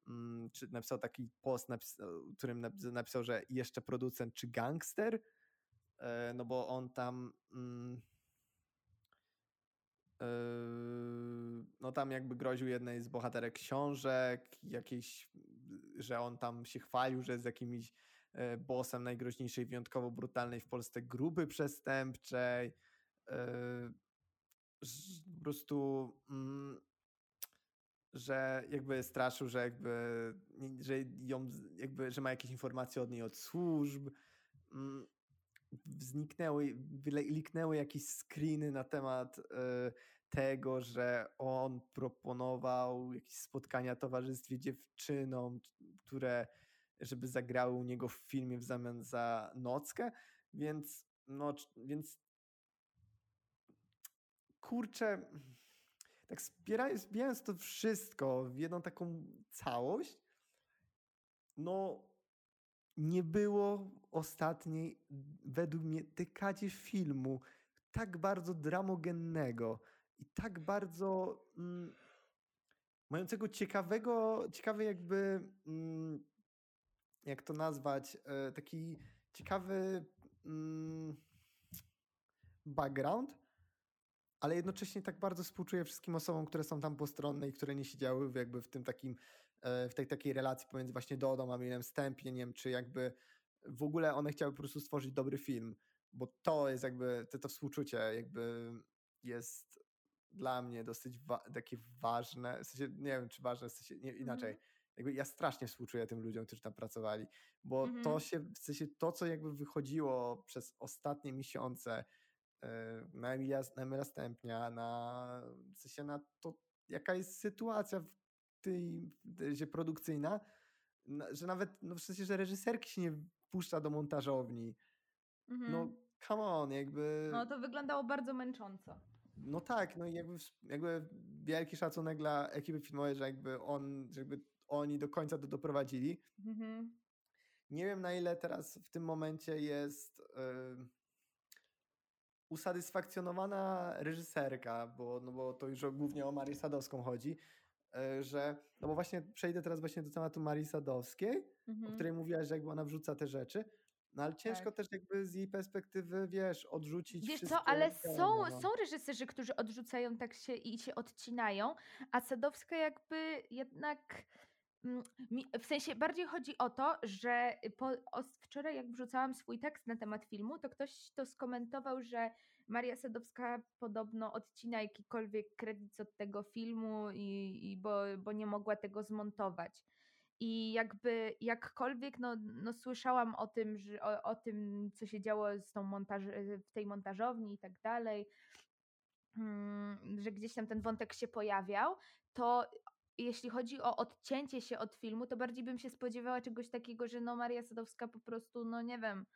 mm, czy napisał taki post, napis, którym napisał, że jeszcze producent czy gangster, E, no bo on tam mm, e, no tam jakby groził jednej z bohaterek książek, jakiejś, że on tam się chwalił, że jest jakimś e, bossem najgroźniejszej, wyjątkowo brutalnej w Polsce grupy przestępczej. Po prostu mm, że jakby straszył, że jakby że ją jakby, że ma jakieś informacje od niej od służb. Zniknęły, wyliknęły jakieś screeny na temat e, tego, że on proponował jakieś spotkania towarzystwie dziewczynom, które żeby zagrały u niego w filmie w zamian za nockę, więc no, więc kurczę, tak zbierając, zbierając to wszystko w jedną taką całość, no nie było ostatniej, według mnie, dekadzie filmu tak bardzo dramogennego i tak bardzo mm, mającego ciekawego, ciekawy jakby, mm, jak to nazwać, e, taki ciekawy mm, background, ale jednocześnie tak bardzo współczuję wszystkim osobom, które są tam postronne i które nie siedziały jakby w tym takim w tej takiej relacji pomiędzy właśnie Dodą a Milem Stępieniem, czy jakby w ogóle one chciały po prostu stworzyć dobry film, bo to jest jakby, to, to współczucie jakby jest dla mnie dosyć wa takie ważne, w sensie, nie wiem czy ważne, w sensie, nie, inaczej, mm. jakby ja strasznie współczuję tym ludziom, którzy tam pracowali, bo mm -hmm. to się, w sensie to, co jakby wychodziło przez ostatnie miesiące yy, na Emilia, na Emilia Stępnia, na, w sensie na to, jaka jest sytuacja w tej, się produkcyjna, że nawet no w sensie, że reżyserki się nie puszcza do montażowni. No, mhm. No come on, jakby... No to wyglądało bardzo męcząco. No tak, no i jakby, jakby wielki szacunek dla ekipy filmowej, że jakby on, że jakby oni do końca to doprowadzili. Mhm. Nie wiem na ile teraz w tym momencie jest yy, usatysfakcjonowana reżyserka, bo, no bo to już głównie o Marię Sadowską chodzi, że, no bo właśnie przejdę teraz właśnie do tematu Marii Sadowskiej, mhm. o której mówiłaś, że jakby ona wrzuca te rzeczy, no ale ciężko tak. też jakby z jej perspektywy, wiesz, odrzucić Wiesz co, ale są, no. są reżyserzy, którzy odrzucają tak się i się odcinają, a Sadowska jakby jednak... Mm, w sensie bardziej chodzi o to, że po, wczoraj jak wrzucałam swój tekst na temat filmu, to ktoś to skomentował, że Maria Sadowska podobno odcina jakikolwiek kredyt od tego filmu, i, i bo, bo nie mogła tego zmontować. I jakby jakkolwiek no, no słyszałam o tym, że, o, o tym, co się działo z tą montaż, w tej montażowni i tak dalej, hmm, że gdzieś tam ten wątek się pojawiał, to jeśli chodzi o odcięcie się od filmu, to bardziej bym się spodziewała czegoś takiego, że no Maria Sadowska po prostu, no nie wiem,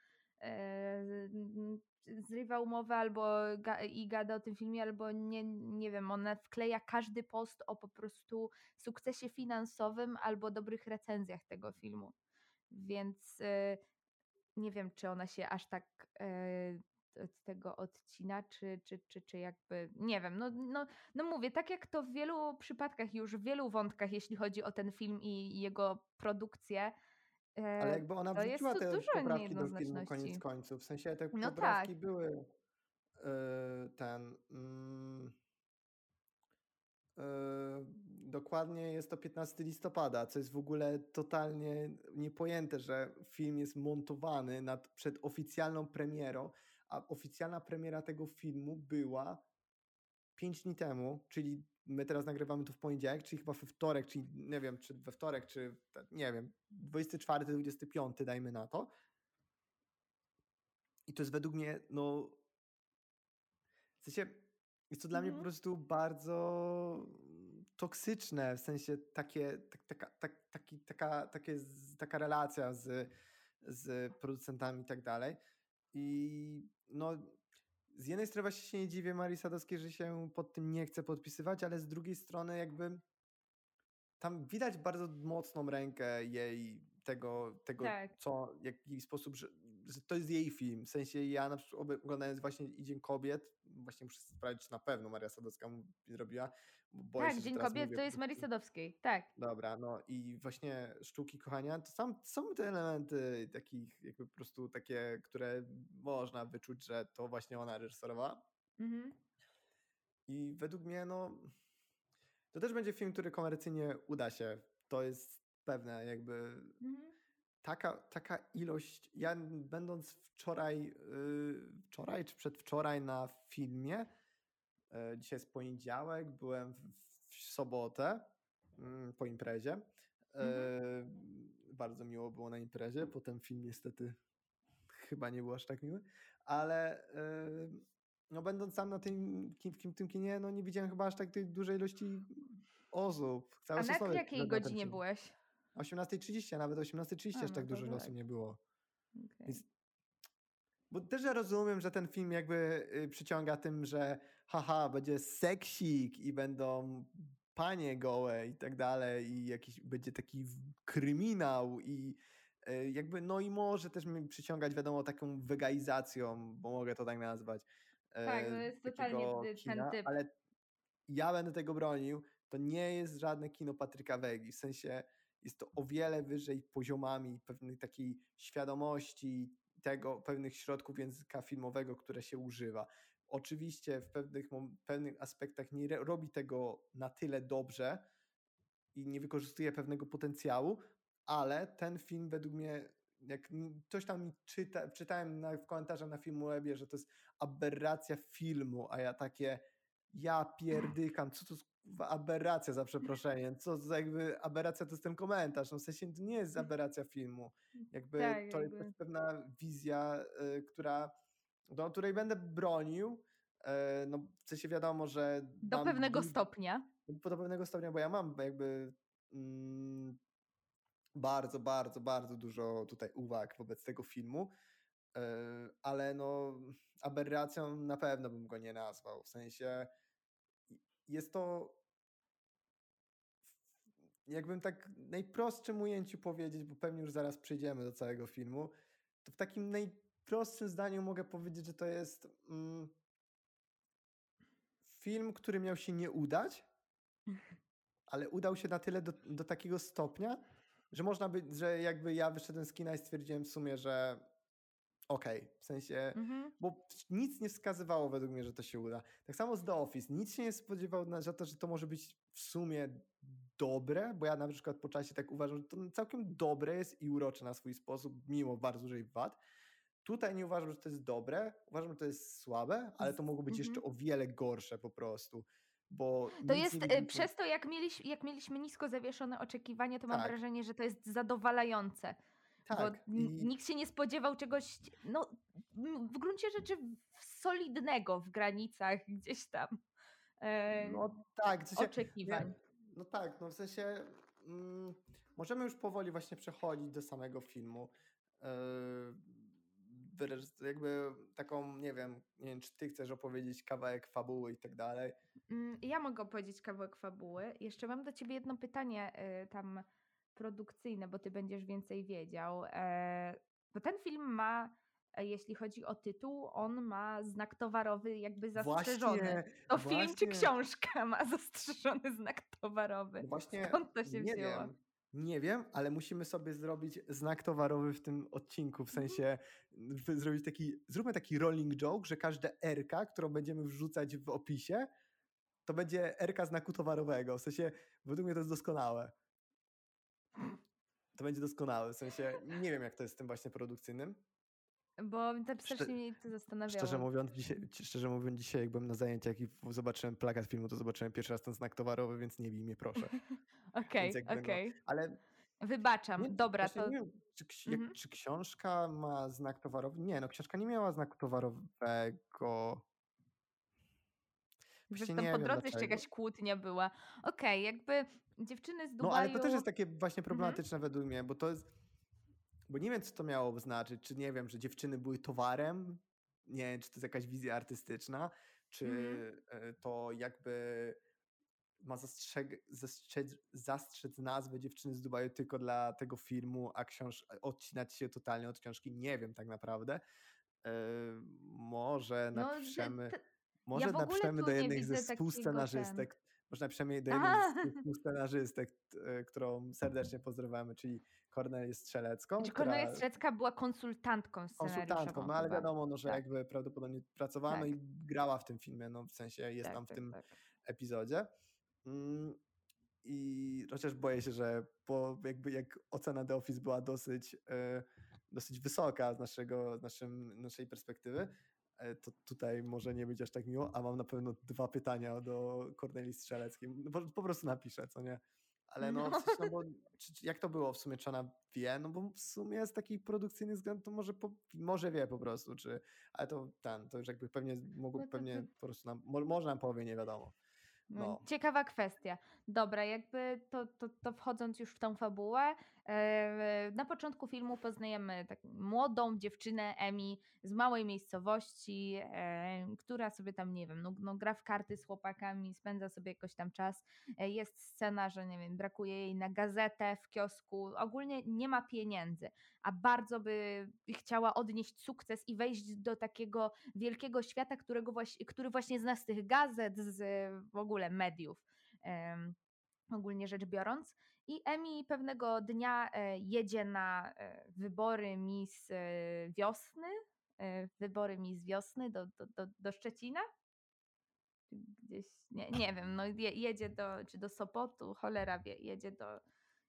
zrywa umowę albo ga, i gada o tym filmie, albo nie, nie wiem, ona wkleja każdy post o po prostu sukcesie finansowym albo dobrych recenzjach tego filmu. Więc y, nie wiem, czy ona się aż tak y, od tego odcina, czy, czy, czy, czy jakby, nie wiem, no, no, no mówię, tak jak to w wielu przypadkach już, w wielu wątkach, jeśli chodzi o ten film i jego produkcję, ale jakby ona wrzuciła te poprawki do filmu koniec końców. W sensie te no poprawki tak. były yy, ten. mm, yy, dokładnie jest to 15 listopada, co jest w ogóle totalnie niepojęte, że film jest montowany nad, przed oficjalną premierą, a oficjalna premiera tego filmu była 5 dni temu, czyli my teraz nagrywamy to w poniedziałek, czyli chyba we wtorek, czyli nie wiem, czy we wtorek, czy nie wiem, 24, 25 dajmy na to. I to jest według mnie, no w sensie jest to dla mnie po Mhm. prostu bardzo toksyczne, w sensie takie, tak, taka, tak, taki, taka, takie, taka relacja z, z producentami i tak dalej. I no, z jednej strony właśnie się nie dziwię Marii Sadowskiej, że się pod tym nie chce podpisywać, ale z drugiej strony jakby tam widać bardzo mocną rękę jej tego, tego Tak. co, w jaki sposób, że, że to jest jej film. W sensie ja na przykład oglądając właśnie I Dzień Kobiet, właśnie muszę sprawdzić, czy na pewno Maria Sadowska mu zrobiła, boję Tak, się, Dzień Kobiet to jest Marii Sadowskiej. Tak. Dobra, no i właśnie Sztuki Kochania, to sam, są te elementy takich jakby po prostu takie, które można wyczuć, że to właśnie ona reżyserowała. Mhm. I według mnie, no, to też będzie film, który komercyjnie uda się. To jest pewne, jakby Mhm. taka, taka ilość. Ja będąc wczoraj, yy, wczoraj czy przedwczoraj na filmie, dzisiaj jest poniedziałek, byłem w, w sobotę mm, po imprezie. Yy, bardzo miło było na imprezie. Potem film niestety chyba nie był aż tak miły, ale yy, no będąc sam na tym, kim- tym kinie, no nie widziałem chyba aż tak tej dużej ilości osób. Cały A na jakiej godzinie byłeś? 18.30, a nawet 18.30 A, aż no tak dużo tak. osób nie było. Okej. Więc bo też ja rozumiem, że ten film jakby y, przyciąga tym, że haha, będzie seksik i będą panie gołe i tak dalej i jakiś będzie taki kryminał i y, jakby no i może też mnie przyciągać wiadomo taką wegaizacją, bo mogę to tak nazwać. Tak, e, no jest totalnie ty- ten kina, typ. Ale ja będę tego bronił. To nie jest żadne kino Patryka Wegi. W sensie jest to o wiele wyżej poziomami pewnej takiej świadomości tego, pewnych środków języka filmowego, które się używa. Oczywiście w pewnych, pewnych aspektach nie robi tego na tyle dobrze i nie wykorzystuje pewnego potencjału, ale ten film według mnie, jak coś tam mi czyta, czytałem na, w komentarzach na Filmwebie, że to jest aberracja filmu, a ja takie ja pierdykam, co to aberracja za przeproszeniem, co za jakby aberracja to jest ten komentarz, no w sensie to nie jest aberracja filmu, (laughs) jakby Tak, to jakby. jest pewna wizja, y, która, do której będę bronił, y, no w sensie wiadomo, że Do pewnego stopnia. do pewnego stopnia, bo ja mam jakby mm, bardzo, bardzo, bardzo dużo tutaj uwag wobec tego filmu, yy, ale no aberracją na pewno bym go nie nazwał. W sensie jest to jakbym tak najprostszym ujęciu powiedzieć, bo pewnie już zaraz przejdziemy do całego filmu, to w takim najprostszym zdaniu mogę powiedzieć, że to jest mm, film, który miał się nie udać, ale udał się na tyle do, do takiego stopnia, że można by, że jakby ja wyszedłem z kina i stwierdziłem w sumie, że okej, w sensie, Mhm. bo nic nie wskazywało według mnie, że to się uda. Tak samo z The Office, nic się nie spodziewał na za to, że to może być w sumie dobre, bo ja na przykład po czasie tak uważam, że to całkiem dobre jest i urocze na swój sposób, mimo bardzo dużej wad. Tutaj nie uważam, że to jest dobre, uważam, że to jest słabe, ale to mogło być jeszcze Mhm. o wiele gorsze po prostu, bo To jest e, przez to, jak, mieliś, jak mieliśmy nisko zawieszone oczekiwania, to mam Tak. wrażenie, że to jest zadowalające. Bo tak, n- i nikt się nie spodziewał czegoś, no w gruncie rzeczy solidnego w granicach gdzieś tam e, no tak, w sensie, oczekiwań. Nie, no tak, no w sensie mm, możemy już powoli właśnie przechodzić do samego filmu. Yy, wyreż- jakby taką, nie wiem, nie wiem, czy ty chcesz opowiedzieć kawałek fabuły i tak dalej. Mm, Ja mogę opowiedzieć kawałek fabuły. Jeszcze mam do ciebie jedno pytanie y, tam produkcyjne, bo ty będziesz więcej wiedział. E, Bo ten film ma, e, jeśli chodzi o tytuł, on ma znak towarowy jakby zastrzeżony. Właśnie, To film czy właśnie. książka ma (laughs) zastrzeżony znak towarowy? No właśnie, Skąd to się wzięło? wiem. Nie wiem, ale musimy sobie zrobić znak towarowy w tym odcinku, w Mhm. sensie zrobić taki, zróbmy taki rolling joke, że każde RK, którą będziemy wrzucać w opisie, to będzie RK znaku towarowego. W sensie, według mnie to jest doskonałe. To będzie doskonałe, w sensie, nie wiem jak to jest z tym właśnie produkcyjnym. Bo tak strasznie mnie to zastanawiało. Szczerze mówiąc, dzisiaj, szczerze mówiąc, dzisiaj jak byłem na zajęciach i zobaczyłem plakat filmu, to zobaczyłem pierwszy raz ten znak towarowy, więc nie bij mnie proszę. (laughs) Okej, no, okej. ale Wybaczam. Nie, Dobra, to nie wiem, czy, ksi- Mhm. czy książka ma znak towarowy? Nie, no książka nie miała znaku towarowego. Właśnie tam po drodze jeszcze jakaś kłótnia była. Okej, jakby dziewczyny z No Dubaju... ale to też jest takie właśnie Mhm. problematyczne według mnie, bo to jest, bo nie wiem co to miało znaczyć, czy nie wiem, że dziewczyny były towarem, nie wiem, czy to jest jakaś wizja artystyczna, czy e, to jakby ma zastrzeg, zastrzec, zastrzec nazwę dziewczyny z Dubaju tylko dla tego filmu, a książ odcinać się totalnie od książki, nie wiem tak naprawdę. E, może No, t- może ja do jednej ze takiego może napiszemy do jednej A, z tych współscenarzystek, e, którą serdecznie pozdrawiamy, czyli Kornelię Strzelecką, Znaczy Kornelia Strzelecka była konsultantką konsultantką, no ale wiadomo, no, że Tak, jakby prawdopodobnie pracowała, no tak, i grała w tym filmie, no w sensie jest tak, tam w tak, tym tak. epizodzie. Mm, I chociaż boję się, że po jakby jak ocena The Office była dosyć, e, dosyć wysoka z, naszego, z naszym, naszej perspektywy, to tutaj może nie być aż tak miło, a mam na pewno dwa pytania do Korneli Strzeleckiej. No, po, po prostu napiszę, co nie? Ale no, No. sensie, no bo czy, czy, jak to było w sumie, czy ona wie? No bo w sumie z takich produkcyjnych względów to może, po, może wie po prostu, czy, ale to ten, to już jakby pewnie mogło, No pewnie po prostu nam, mo, może nam powie, nie wiadomo. no, No. ciekawa kwestia. Dobra, jakby to, to, to wchodząc już w tą fabułę, e, na początku filmu poznajemy tak młodą dziewczynę Emi z małej miejscowości, która sobie tam, nie wiem, no, no, gra w karty z chłopakami, spędza sobie jakoś tam czas. E, jest scena, że nie wiem, brakuje jej na gazetę w kiosku, ogólnie nie ma pieniędzy, a bardzo by chciała odnieść sukces i wejść do takiego wielkiego świata, którego właśnie, który właśnie zna z tych gazet, z w ogóle mediów. ogólnie rzecz biorąc. I Emi pewnego dnia e, jedzie na e, wybory Miss e, Wiosny, wybory Miss Wiosny do, do, do, do Szczecina. Gdzieś, nie, nie wiem, no je, jedzie do, czy do Sopotu, cholera wie, jedzie do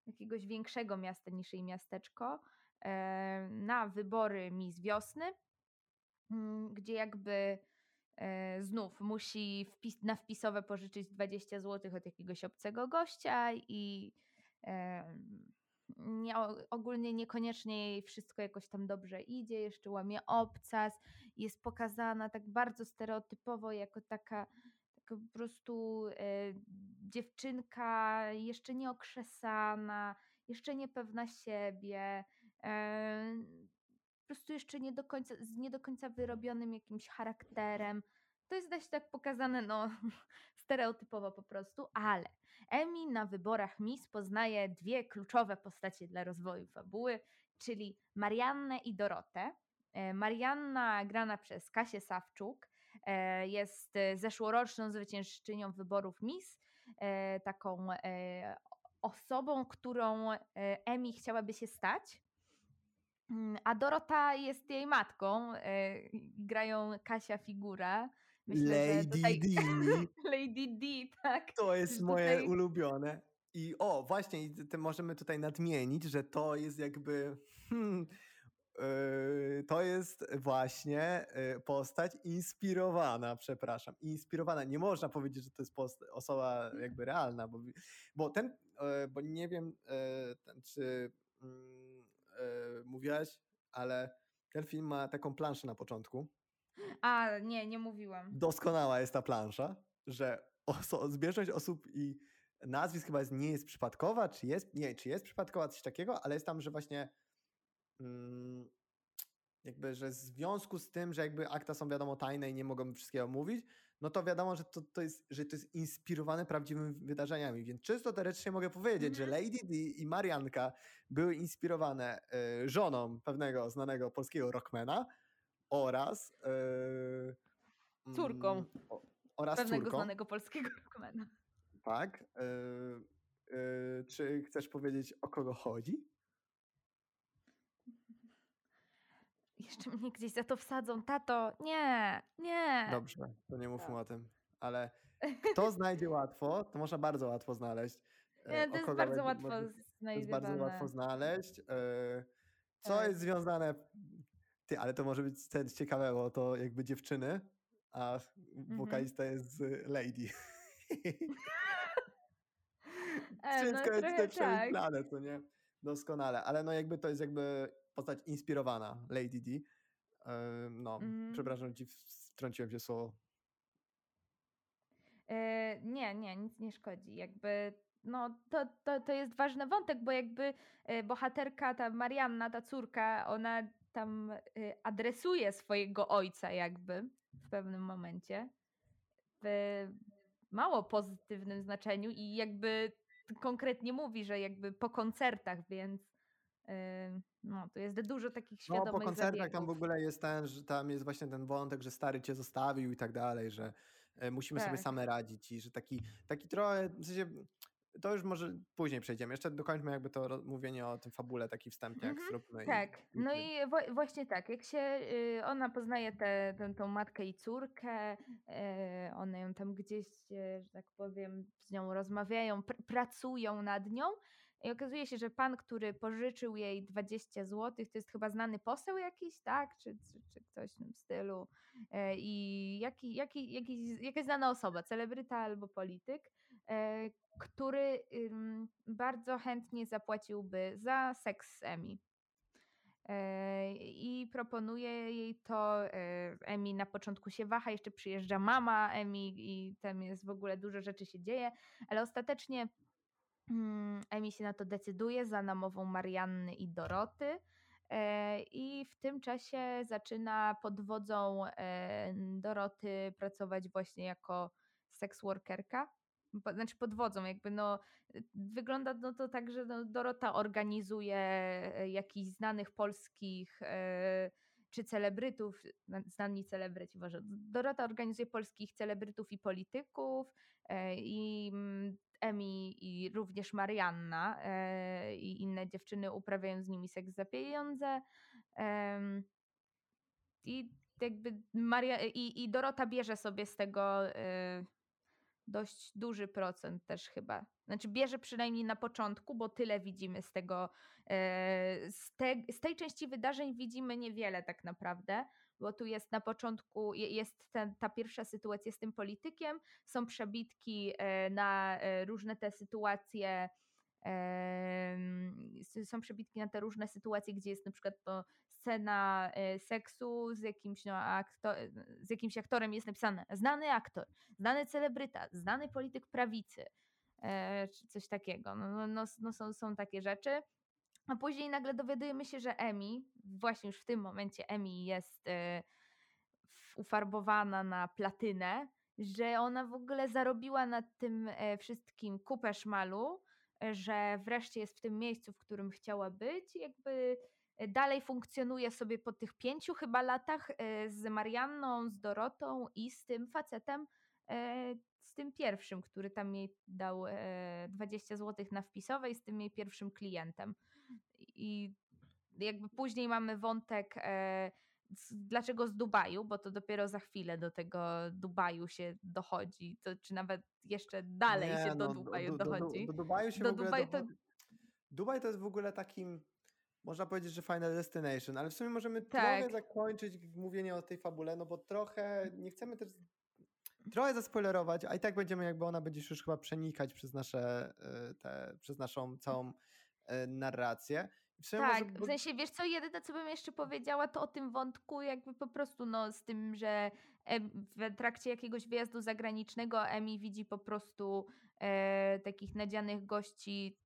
jakiegoś większego miasta niż jej miasteczko na wybory Miss Wiosny, mm, gdzie jakby znów musi wpis, na wpisowe pożyczyć 20 zł od jakiegoś obcego gościa i nie, ogólnie niekoniecznie jej wszystko jakoś tam dobrze idzie, jeszcze łamie obcas, jest pokazana tak bardzo stereotypowo jako taka, taka po prostu e, dziewczynka jeszcze nieokrzesana, jeszcze niepewna siebie, e, po prostu jeszcze nie do końca, z nie do końca wyrobionym jakimś charakterem. To jest dość tak pokazane, no, (laughs) stereotypowo po prostu, ale Emi na wyborach Miss poznaje dwie kluczowe postacie dla rozwoju fabuły, czyli Mariannę i Dorotę. E, Marianna, grana przez Kasię Sawczuk, e, jest e, zeszłoroczną zwyciężczynią wyborów Miss, taką osobą, którą Emi chciałaby się stać. Mm, A Dorota jest jej matką. Grają Kasia Figura. Myślę, Lady tutaj D. (laughs) Lady D, tak. To jest że moje tutaj ulubione. I o, właśnie, te możemy tutaj nadmienić, że to jest jakby. Hmm, yy, to jest właśnie yy, postać inspirowana, przepraszam. Inspirowana. Nie można powiedzieć, że to jest osoba jakby realna, bo, bo ten, yy, bo nie wiem, ten, czy mm, mówiłaś, ale ten film ma taką planszę na początku. A, nie, nie mówiłam. Doskonała jest ta plansza, że oso- zbieżność osób i nazwisk chyba jest, nie jest przypadkowa, czy jest, nie, czy jest przypadkowa, coś takiego, ale jest tam, że właśnie mm, jakby, że w związku z tym, że jakby akta są wiadomo tajne i nie mogą wszystkiego mówić, no to wiadomo, że to, to, jest, że to jest inspirowane prawdziwymi wydarzeniami. Więc czysto teoretycznie mogę powiedzieć, że Mhm. Lady D i Marianka były inspirowane y, żoną pewnego znanego polskiego rockmana oraz y, Córką o- oraz Pewnego córką. znanego polskiego (laughs) rockmana. Tak. y, Yy, czy chcesz powiedzieć, o kogo chodzi? Jeszcze mnie gdzieś za to wsadzą. Tato, nie, nie. Dobrze, to nie mówmy Tak. o tym. Ale (laughs) kto znajdzie łatwo, to można bardzo łatwo znaleźć. Nie, to jest bardzo łatwo może- To jest bardzo łatwo znaleźć. Co Tak. jest związane. Ty, ale to może być coś ciekawego, to jakby dziewczyny, a Mhm. wokalista jest z Lady. (laughs) E, no Wszystko jest tak. przemyślane, co nie? Doskonale, ale no jakby to jest jakby postać inspirowana Lady D. No, Mhm. przepraszam, ci wtrąciłem się słowo. E, nie, nie, nic nie szkodzi. Jakby, no, to, to, to jest ważny wątek, bo jakby e, bohaterka, ta Marianna, ta córka, ona tam e, adresuje swojego ojca jakby w pewnym momencie w mało pozytywnym znaczeniu i jakby konkretnie mówi, że jakby po koncertach, więc e, no, tu jest dużo takich No, świadomych po koncertach tam w zabiegów. ogóle jest ten, że tam jest właśnie ten wątek, że stary cię zostawił i tak dalej, że e, musimy sobie Tak. same radzić i że taki, taki trochę, w sensie, to już może później przejdziemy. Jeszcze dokończmy jakby to mówienie o tym fabule, taki wstępnie jak Mhm, zróbmy. Tak, i, no i właśnie tak, jak się y, ona poznaje tę tę tą matkę i córkę, e, one ją tam gdzieś, e, że tak powiem, z nią rozmawiają, pr pracują nad nią i okazuje się, że pan, który pożyczył jej 20 zł, to jest chyba znany poseł jakiś, tak, czy, czy, czy ktoś w tym stylu i jaki, jaki, jakiś, jakaś znana osoba, celebryta albo polityk, który ym, bardzo chętnie zapłaciłby za seks z Emi. E, I proponuje jej to. e, Emi na początku się waha, jeszcze przyjeżdża mama Emi i tam jest w ogóle dużo rzeczy się dzieje, ale ostatecznie mm, Emi się na to decyduje za namową Marianny i Doroty. E, I w tym czasie zaczyna pod wodzą e, Doroty pracować właśnie jako sex workerka. Po, znaczy pod wodzą, jakby no y, wygląda no to tak, że no Dorota organizuje e, jakichś znanych polskich e, czy celebrytów, na- znani celebryci może. Dorota organizuje polskich celebrytów i polityków e, i mm, Emi i również Marianna i inne dziewczyny uprawiają z nimi seks za pieniądze. I jakby Maria i, i Dorota bierze sobie z tego dość duży procent też chyba. Znaczy bierze przynajmniej na początku, bo tyle widzimy z tego. e, Z, te, z tej części wydarzeń widzimy niewiele tak naprawdę, bo tu jest na początku, je- jest ten, ta pierwsza sytuacja z tym politykiem, są przebitki e, na e, różne te sytuacje. Są przebitki na te różne sytuacje, gdzie jest na przykład to scena e, seksu z jakimś, no, akto, z jakimś aktorem jest napisane znany aktor, znany celebryta, znany polityk prawicy, e, czy coś takiego. No, no, no, no są, są takie rzeczy. A później nagle dowiadujemy się, że Emi, właśnie już w tym momencie Emi jest e, ufarbowana na platynę, że ona w ogóle zarobiła na tym e, wszystkim kupę szmalu, e, że wreszcie jest w tym miejscu, w którym chciała być, jakby e, dalej funkcjonuje sobie po tych pięciu chyba latach e, z Marianną, z Dorotą i z tym facetem, e, z tym pierwszym, który tam jej dał e, 20 zł na wpisowej, z tym jej pierwszym klientem. I jakby później mamy wątek, e, dlaczego z Dubaju, bo to dopiero za chwilę do tego Dubaju się dochodzi, to, czy nawet jeszcze dalej Nie, się do no, Dubaju do, do, do, dochodzi. do Dubaju się Do w ogóle Dubaju to- dochodzi. Dubaj to jest w ogóle takim, można powiedzieć, że final destination, ale w sumie możemy trochę Tak. zakończyć mówienie o tej fabule, no bo trochę nie chcemy też trochę zaspoilerować, a i tak będziemy jakby ona będzie już chyba przenikać przez nasze e, te, przez naszą całą e, narrację. W Tak, może, w sensie wiesz co, jedyne co bym jeszcze powiedziała to o tym wątku jakby po prostu no z tym, że w trakcie jakiegoś wyjazdu zagranicznego Emi widzi po prostu e, takich nadzianych gości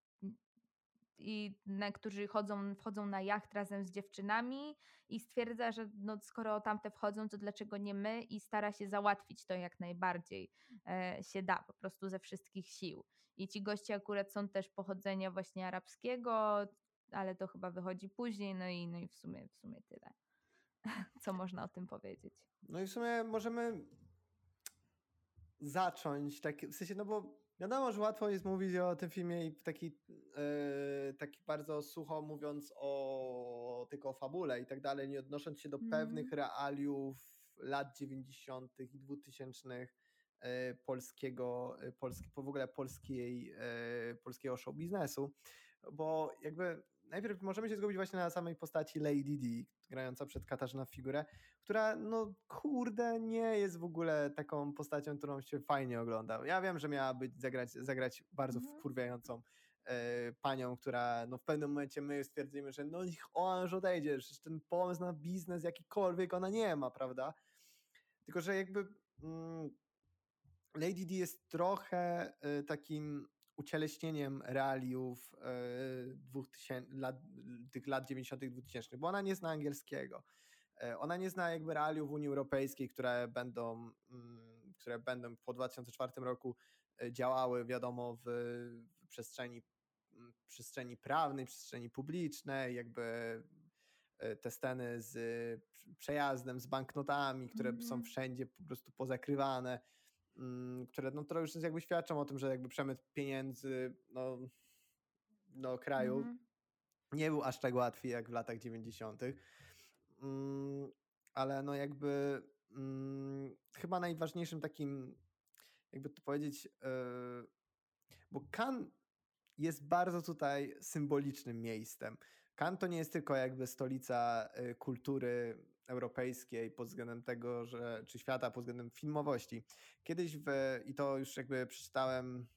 i na, którzy chodzą, wchodzą na jacht razem z dziewczynami i stwierdza, że no, skoro tamte wchodzą, to dlaczego nie my i stara się załatwić to jak najbardziej e, się da, po prostu ze wszystkich sił. I ci goście akurat są też pochodzenia właśnie arabskiego, ale to chyba wychodzi później, no i, no i w, sumie, w sumie tyle. (laughs) Co można o tym powiedzieć? No i w sumie możemy zacząć, tak, w sensie, no bo Wiadomo, że łatwo jest mówić o tym filmie i taki, e, taki bardzo sucho mówiąc o tylko o fabule i tak dalej, nie odnosząc się do pewnych Mhm. realiów lat 90. i 2000 e, polskiego, e, polski, w ogóle polskiej, polskiego show biznesu, bo jakby najpierw możemy się zgubić właśnie na samej postaci Lady D, grająca przed Katarzyna Figurę, która no kurde nie jest w ogóle taką postacią, którą się fajnie ogląda. Ja wiem, że miała być zagrać, zagrać bardzo Mhm. wkurwiającą e, panią, która no w pewnym momencie my stwierdzimy, że no niech ona już odejdzie, że ten pomysł na biznes jakikolwiek ona nie ma, prawda? Tylko, że jakby mm, Lady D jest trochę y, takim ucieleśnieniem realiów y, 2000, lat, tych lat 90., 2000, bo ona nie zna angielskiego. E, Ona nie zna jakby realiów Unii Europejskiej, które będą, mm, które będą po 2004 roku e, działały, wiadomo, w, w przestrzeni, mm, przestrzeni prawnej, przestrzeni publicznej, jakby e, te sceny z e, przejazdem, z banknotami, które są Mhm. wszędzie po prostu pozakrywane, mm, które no to już jakby świadczą o tym, że jakby przemyt pieniędzy no, do kraju Mhm. nie był aż tak łatwy jak w latach 90. Mm, ale no jakby mm, chyba najważniejszym takim, jakby to powiedzieć, yy, bo Cannes jest bardzo tutaj symbolicznym miejscem. Cannes to nie jest tylko jakby stolica y, kultury europejskiej pod względem tego, że, czy świata pod względem filmowości. Kiedyś w, i to już jakby przeczytałem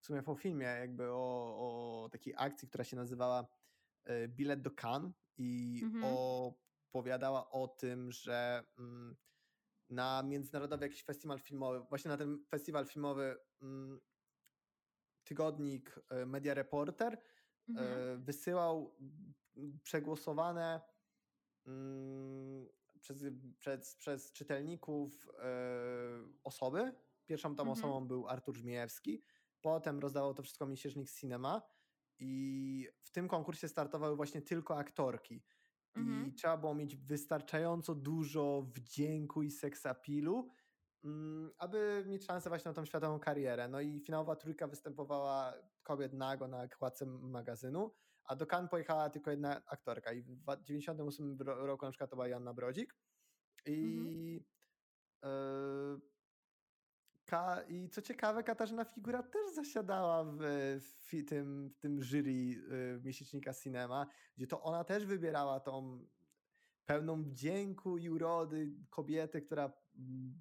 w sumie po filmie jakby o, o takiej akcji, która się nazywała y, Bilet do Cannes i Mhm. opowiadała o tym, że mm, na międzynarodowy jakiś festiwal filmowy, właśnie na ten festiwal filmowy mm, tygodnik y, Media Reporter Mhm. e, wysyłał mm, przegłosowane przez, przez, przez czytelników e, osoby. Pierwszą tą Mhm. osobą był Artur Żmijewski, potem rozdawał to wszystko Miesięcznik Cinema i w tym konkursie startowały właśnie tylko aktorki. I Mhm. trzeba było mieć wystarczająco dużo wdzięku i seksapilu, mm, aby mieć szansę właśnie na tą światową karierę. No i finałowa trójka występowała kobiet nago na okładce magazynu, a do Cannes pojechała tylko jedna aktorka i w 1998 roku na przykład to była Joanna Brodzik i Mhm. e, Ka I co ciekawe, Katarzyna Figura też zasiadała w, w tym, w tym jury y, miesięcznika Cinema, gdzie to ona też wybierała tą pełną wdzięku i urody kobietę, która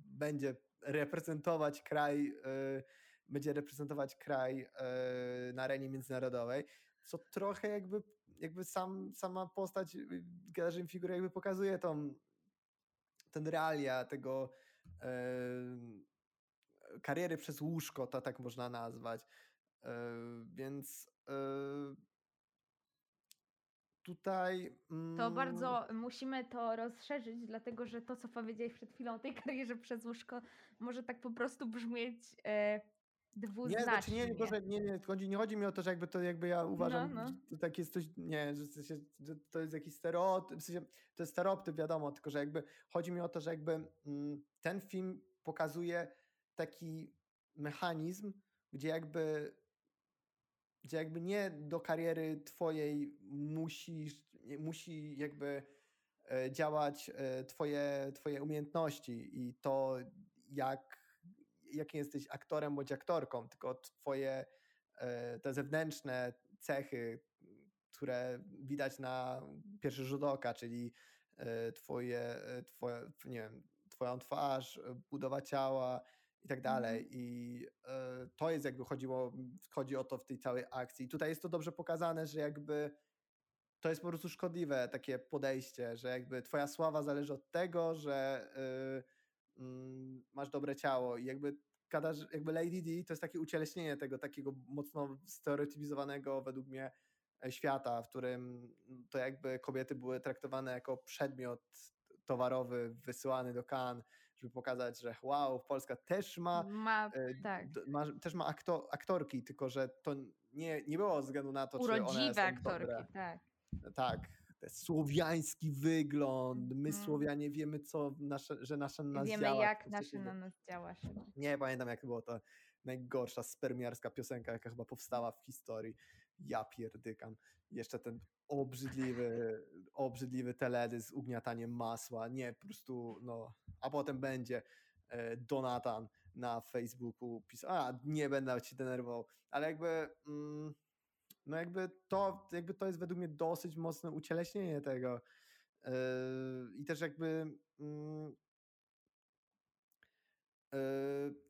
będzie reprezentować kraj, y, będzie reprezentować kraj y, na arenie międzynarodowej, co trochę jakby, jakby sam, sama postać y, Katarzyny Figury jakby pokazuje tą, ten realia tego em, kariery przez łóżko, to tak można nazwać. E, Więc e, tutaj. To mm, bardzo musimy to rozszerzyć, dlatego że to, co powiedziałeś przed chwilą o tej karierze przez łóżko, może tak po prostu brzmieć e, Nie, znaczy nie, nie, to, dwuznacznie. że nie, nie, chodzi, nie chodzi mi o to, że jakby to jakby ja uważam, no. że to tak jest coś, nie, że, to jest jakiś stereotyp, w sensie, to jest stereotyp, wiadomo, tylko że jakby chodzi mi o to, że jakby mm, ten film pokazuje taki mechanizm, gdzie jakby gdzie jakby nie do kariery twojej nie- musi jakby e, działać e, twoje, twoje umiejętności i to jak, jakim jesteś aktorem bądź aktorką, tylko twoje e, te zewnętrzne cechy, które widać na pierwszy rzut oka, czyli e, twoje, e, twoje nie wiem, twoją twarz, budowa ciała i tak dalej. Mhm. I to jest jakby chodziło, chodzi o to w tej całej akcji. I tutaj jest to dobrze pokazane, że jakby to jest po prostu szkodliwe takie podejście, że jakby twoja sława zależy od tego, że masz dobre ciało i jakby Katarz, jakby Lady D to jest takie ucieleśnienie tego takiego mocno stereotypizowanego według mnie e, świata, w którym to jakby kobiety były traktowane jako przedmiot towarowy wysyłany do Cannes, żeby pokazać, że wow, Polska też ma Ma, e, tak, ma, też ma akto, aktorki, tylko że to nie, nie było ze względu na to, czy one urodziwe są aktorki, dobre. tak. Tak, słowiański wygląd, my Mhm. Słowianie wiemy, co nasze, że nasze na nas Wiemy, działa. jak nasze na nas działa. Nie pamiętam, jak było to. najgorsza spermiarska piosenka, jaka chyba powstała w historii. Ja pierdykam. Jeszcze ten obrzydliwy, obrzydliwy teledysk z ugniataniem masła. Nie, po prostu, no. A potem będzie e, Donatan na Facebooku pisał, a nie będę się denerwował, ale jakby mm, no jakby to, jakby to jest według mnie dosyć mocne ucieleśnienie tego yy, i też jakby yy,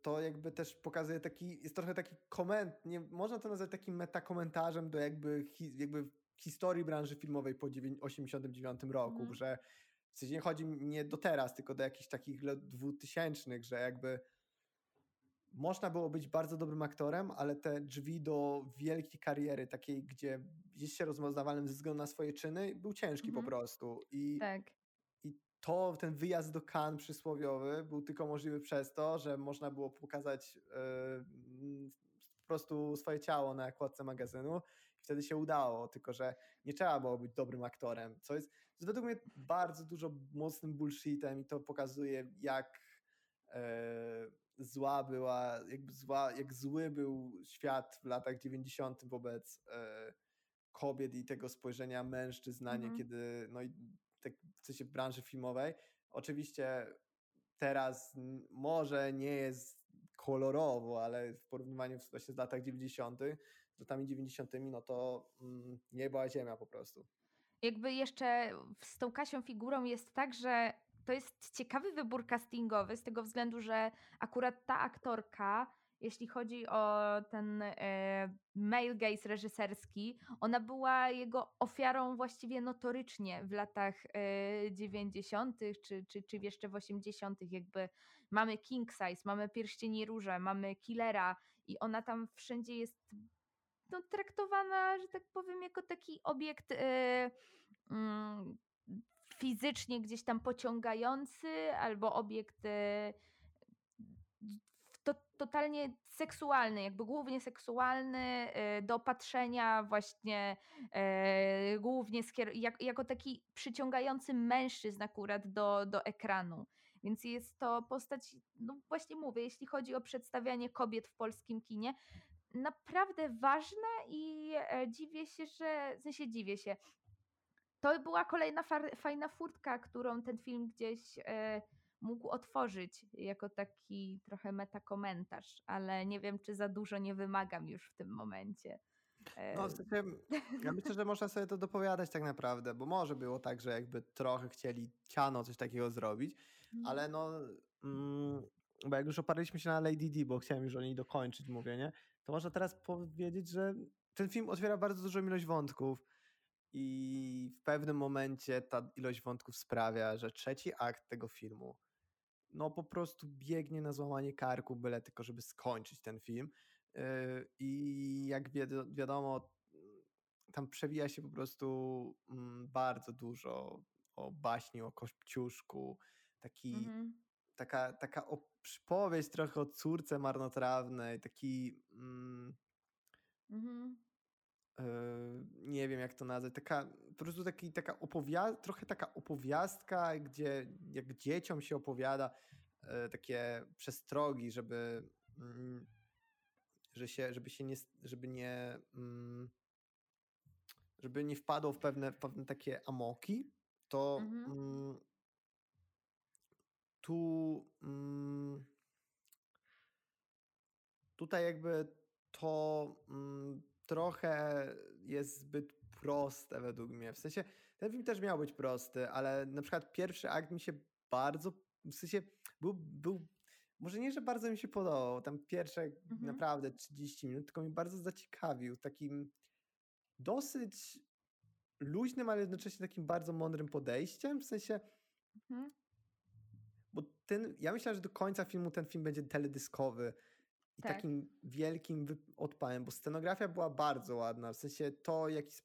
to jakby też pokazuje taki, jest trochę taki koment, nie można to nazwać takim metakomentarzem do jakby, hi, jakby historii branży filmowej po 1989 roku, Mhm. że w sensie nie chodzi nie do teraz, tylko do jakichś takich lat dwutysięcznych, że jakby można było być bardzo dobrym aktorem, ale te drzwi do wielkiej kariery, takiej, gdzie jest się rozpoznawalnym ze względu na swoje czyny, był ciężki po Mhm. prostu. I, Tak. I to, ten wyjazd do Cannes przysłowiowy był tylko możliwy przez to, że można było pokazać yy, po prostu swoje ciało na okładce magazynu i wtedy się udało, tylko że nie trzeba było być dobrym aktorem, co jest, co jest według mnie bardzo dużo mocnym bullshitem i to pokazuje jak yy, zła była, jakby zła, jak zły był świat w latach 90. wobec e, kobiet i tego spojrzenia mężczyzn na nie, Mhm. kiedy, no i tak w sensie branży filmowej. Oczywiście teraz może nie jest kolorowo, ale w porównaniu właśnie z latach 90., z latami 90., no to mm, nie była ziemia po prostu. Jakby jeszcze z tą Kasią figurą jest tak, że to jest ciekawy wybór castingowy z tego względu, że akurat ta aktorka, jeśli chodzi o ten e, male gaze reżyserski, ona była jego ofiarą właściwie notorycznie w latach e, 90. Czy, czy, czy jeszcze w 80. jakby mamy King Size, mamy Pierścieni Róże, mamy Killera i ona tam wszędzie jest no, traktowana, że tak powiem, jako taki obiekt e, mm, fizycznie gdzieś tam pociągający, albo obiekt e, to, totalnie seksualny, jakby głównie seksualny, e, do patrzenia właśnie e, głównie jako taki przyciągający mężczyzn akurat do, do ekranu. Więc jest to postać, no właśnie mówię, jeśli chodzi o przedstawianie kobiet w polskim kinie, naprawdę ważna i dziwię się, że, w sensie dziwię się, to była kolejna far- fajna furtka, którą ten film gdzieś e, mógł otworzyć jako taki trochę metakomentarz, ale nie wiem, czy za dużo nie wymagam już w tym momencie. E, No, w sensie, ja myślę, że można sobie to dopowiadać tak naprawdę, bo może było tak, że jakby trochę chcieli ciano coś takiego zrobić, mm, ale no, mm, bo jak już oparliśmy się na Lady D, bo chciałem już o niej dokończyć mówienie, to można teraz powiedzieć, że ten film otwiera bardzo dużą ilość wątków i w pewnym momencie ta ilość wątków sprawia, że trzeci akt tego filmu no po prostu biegnie na złamanie karku, byle tylko, żeby skończyć ten film. Yy, I jak wiado- wiadomo, tam przewija się po prostu mm, bardzo dużo o baśni, o Kościuszku, taki, mhm, taka, taka przypowieść trochę o córce marnotrawnej, taki mm, mhm, nie wiem jak to nazwać, taka po prostu taki, taka opowiast, trochę taka opowiastka, gdzie jak dzieciom się opowiada e, takie przestrogi, żeby mm, że się, żeby się nie, żeby nie mm, żeby nie wpadło w pewne, w pewne takie amoki, to mhm, mm, tu tutaj jakby to trochę jest zbyt proste według mnie. W sensie ten film też miał być prosty, ale na przykład pierwszy akt mi się bardzo, w sensie był, był może nie, że bardzo mi się podobał, tam pierwsze mhm, naprawdę 30 minut, tylko mi bardzo zaciekawił takim dosyć luźnym, ale jednocześnie takim bardzo mądrym podejściem, w sensie mhm. bo ten, ja myślałem, że do końca filmu ten film będzie teledyskowy i Tak. takim wielkim odpałem, bo scenografia była bardzo ładna, w sensie to, w jaki sposób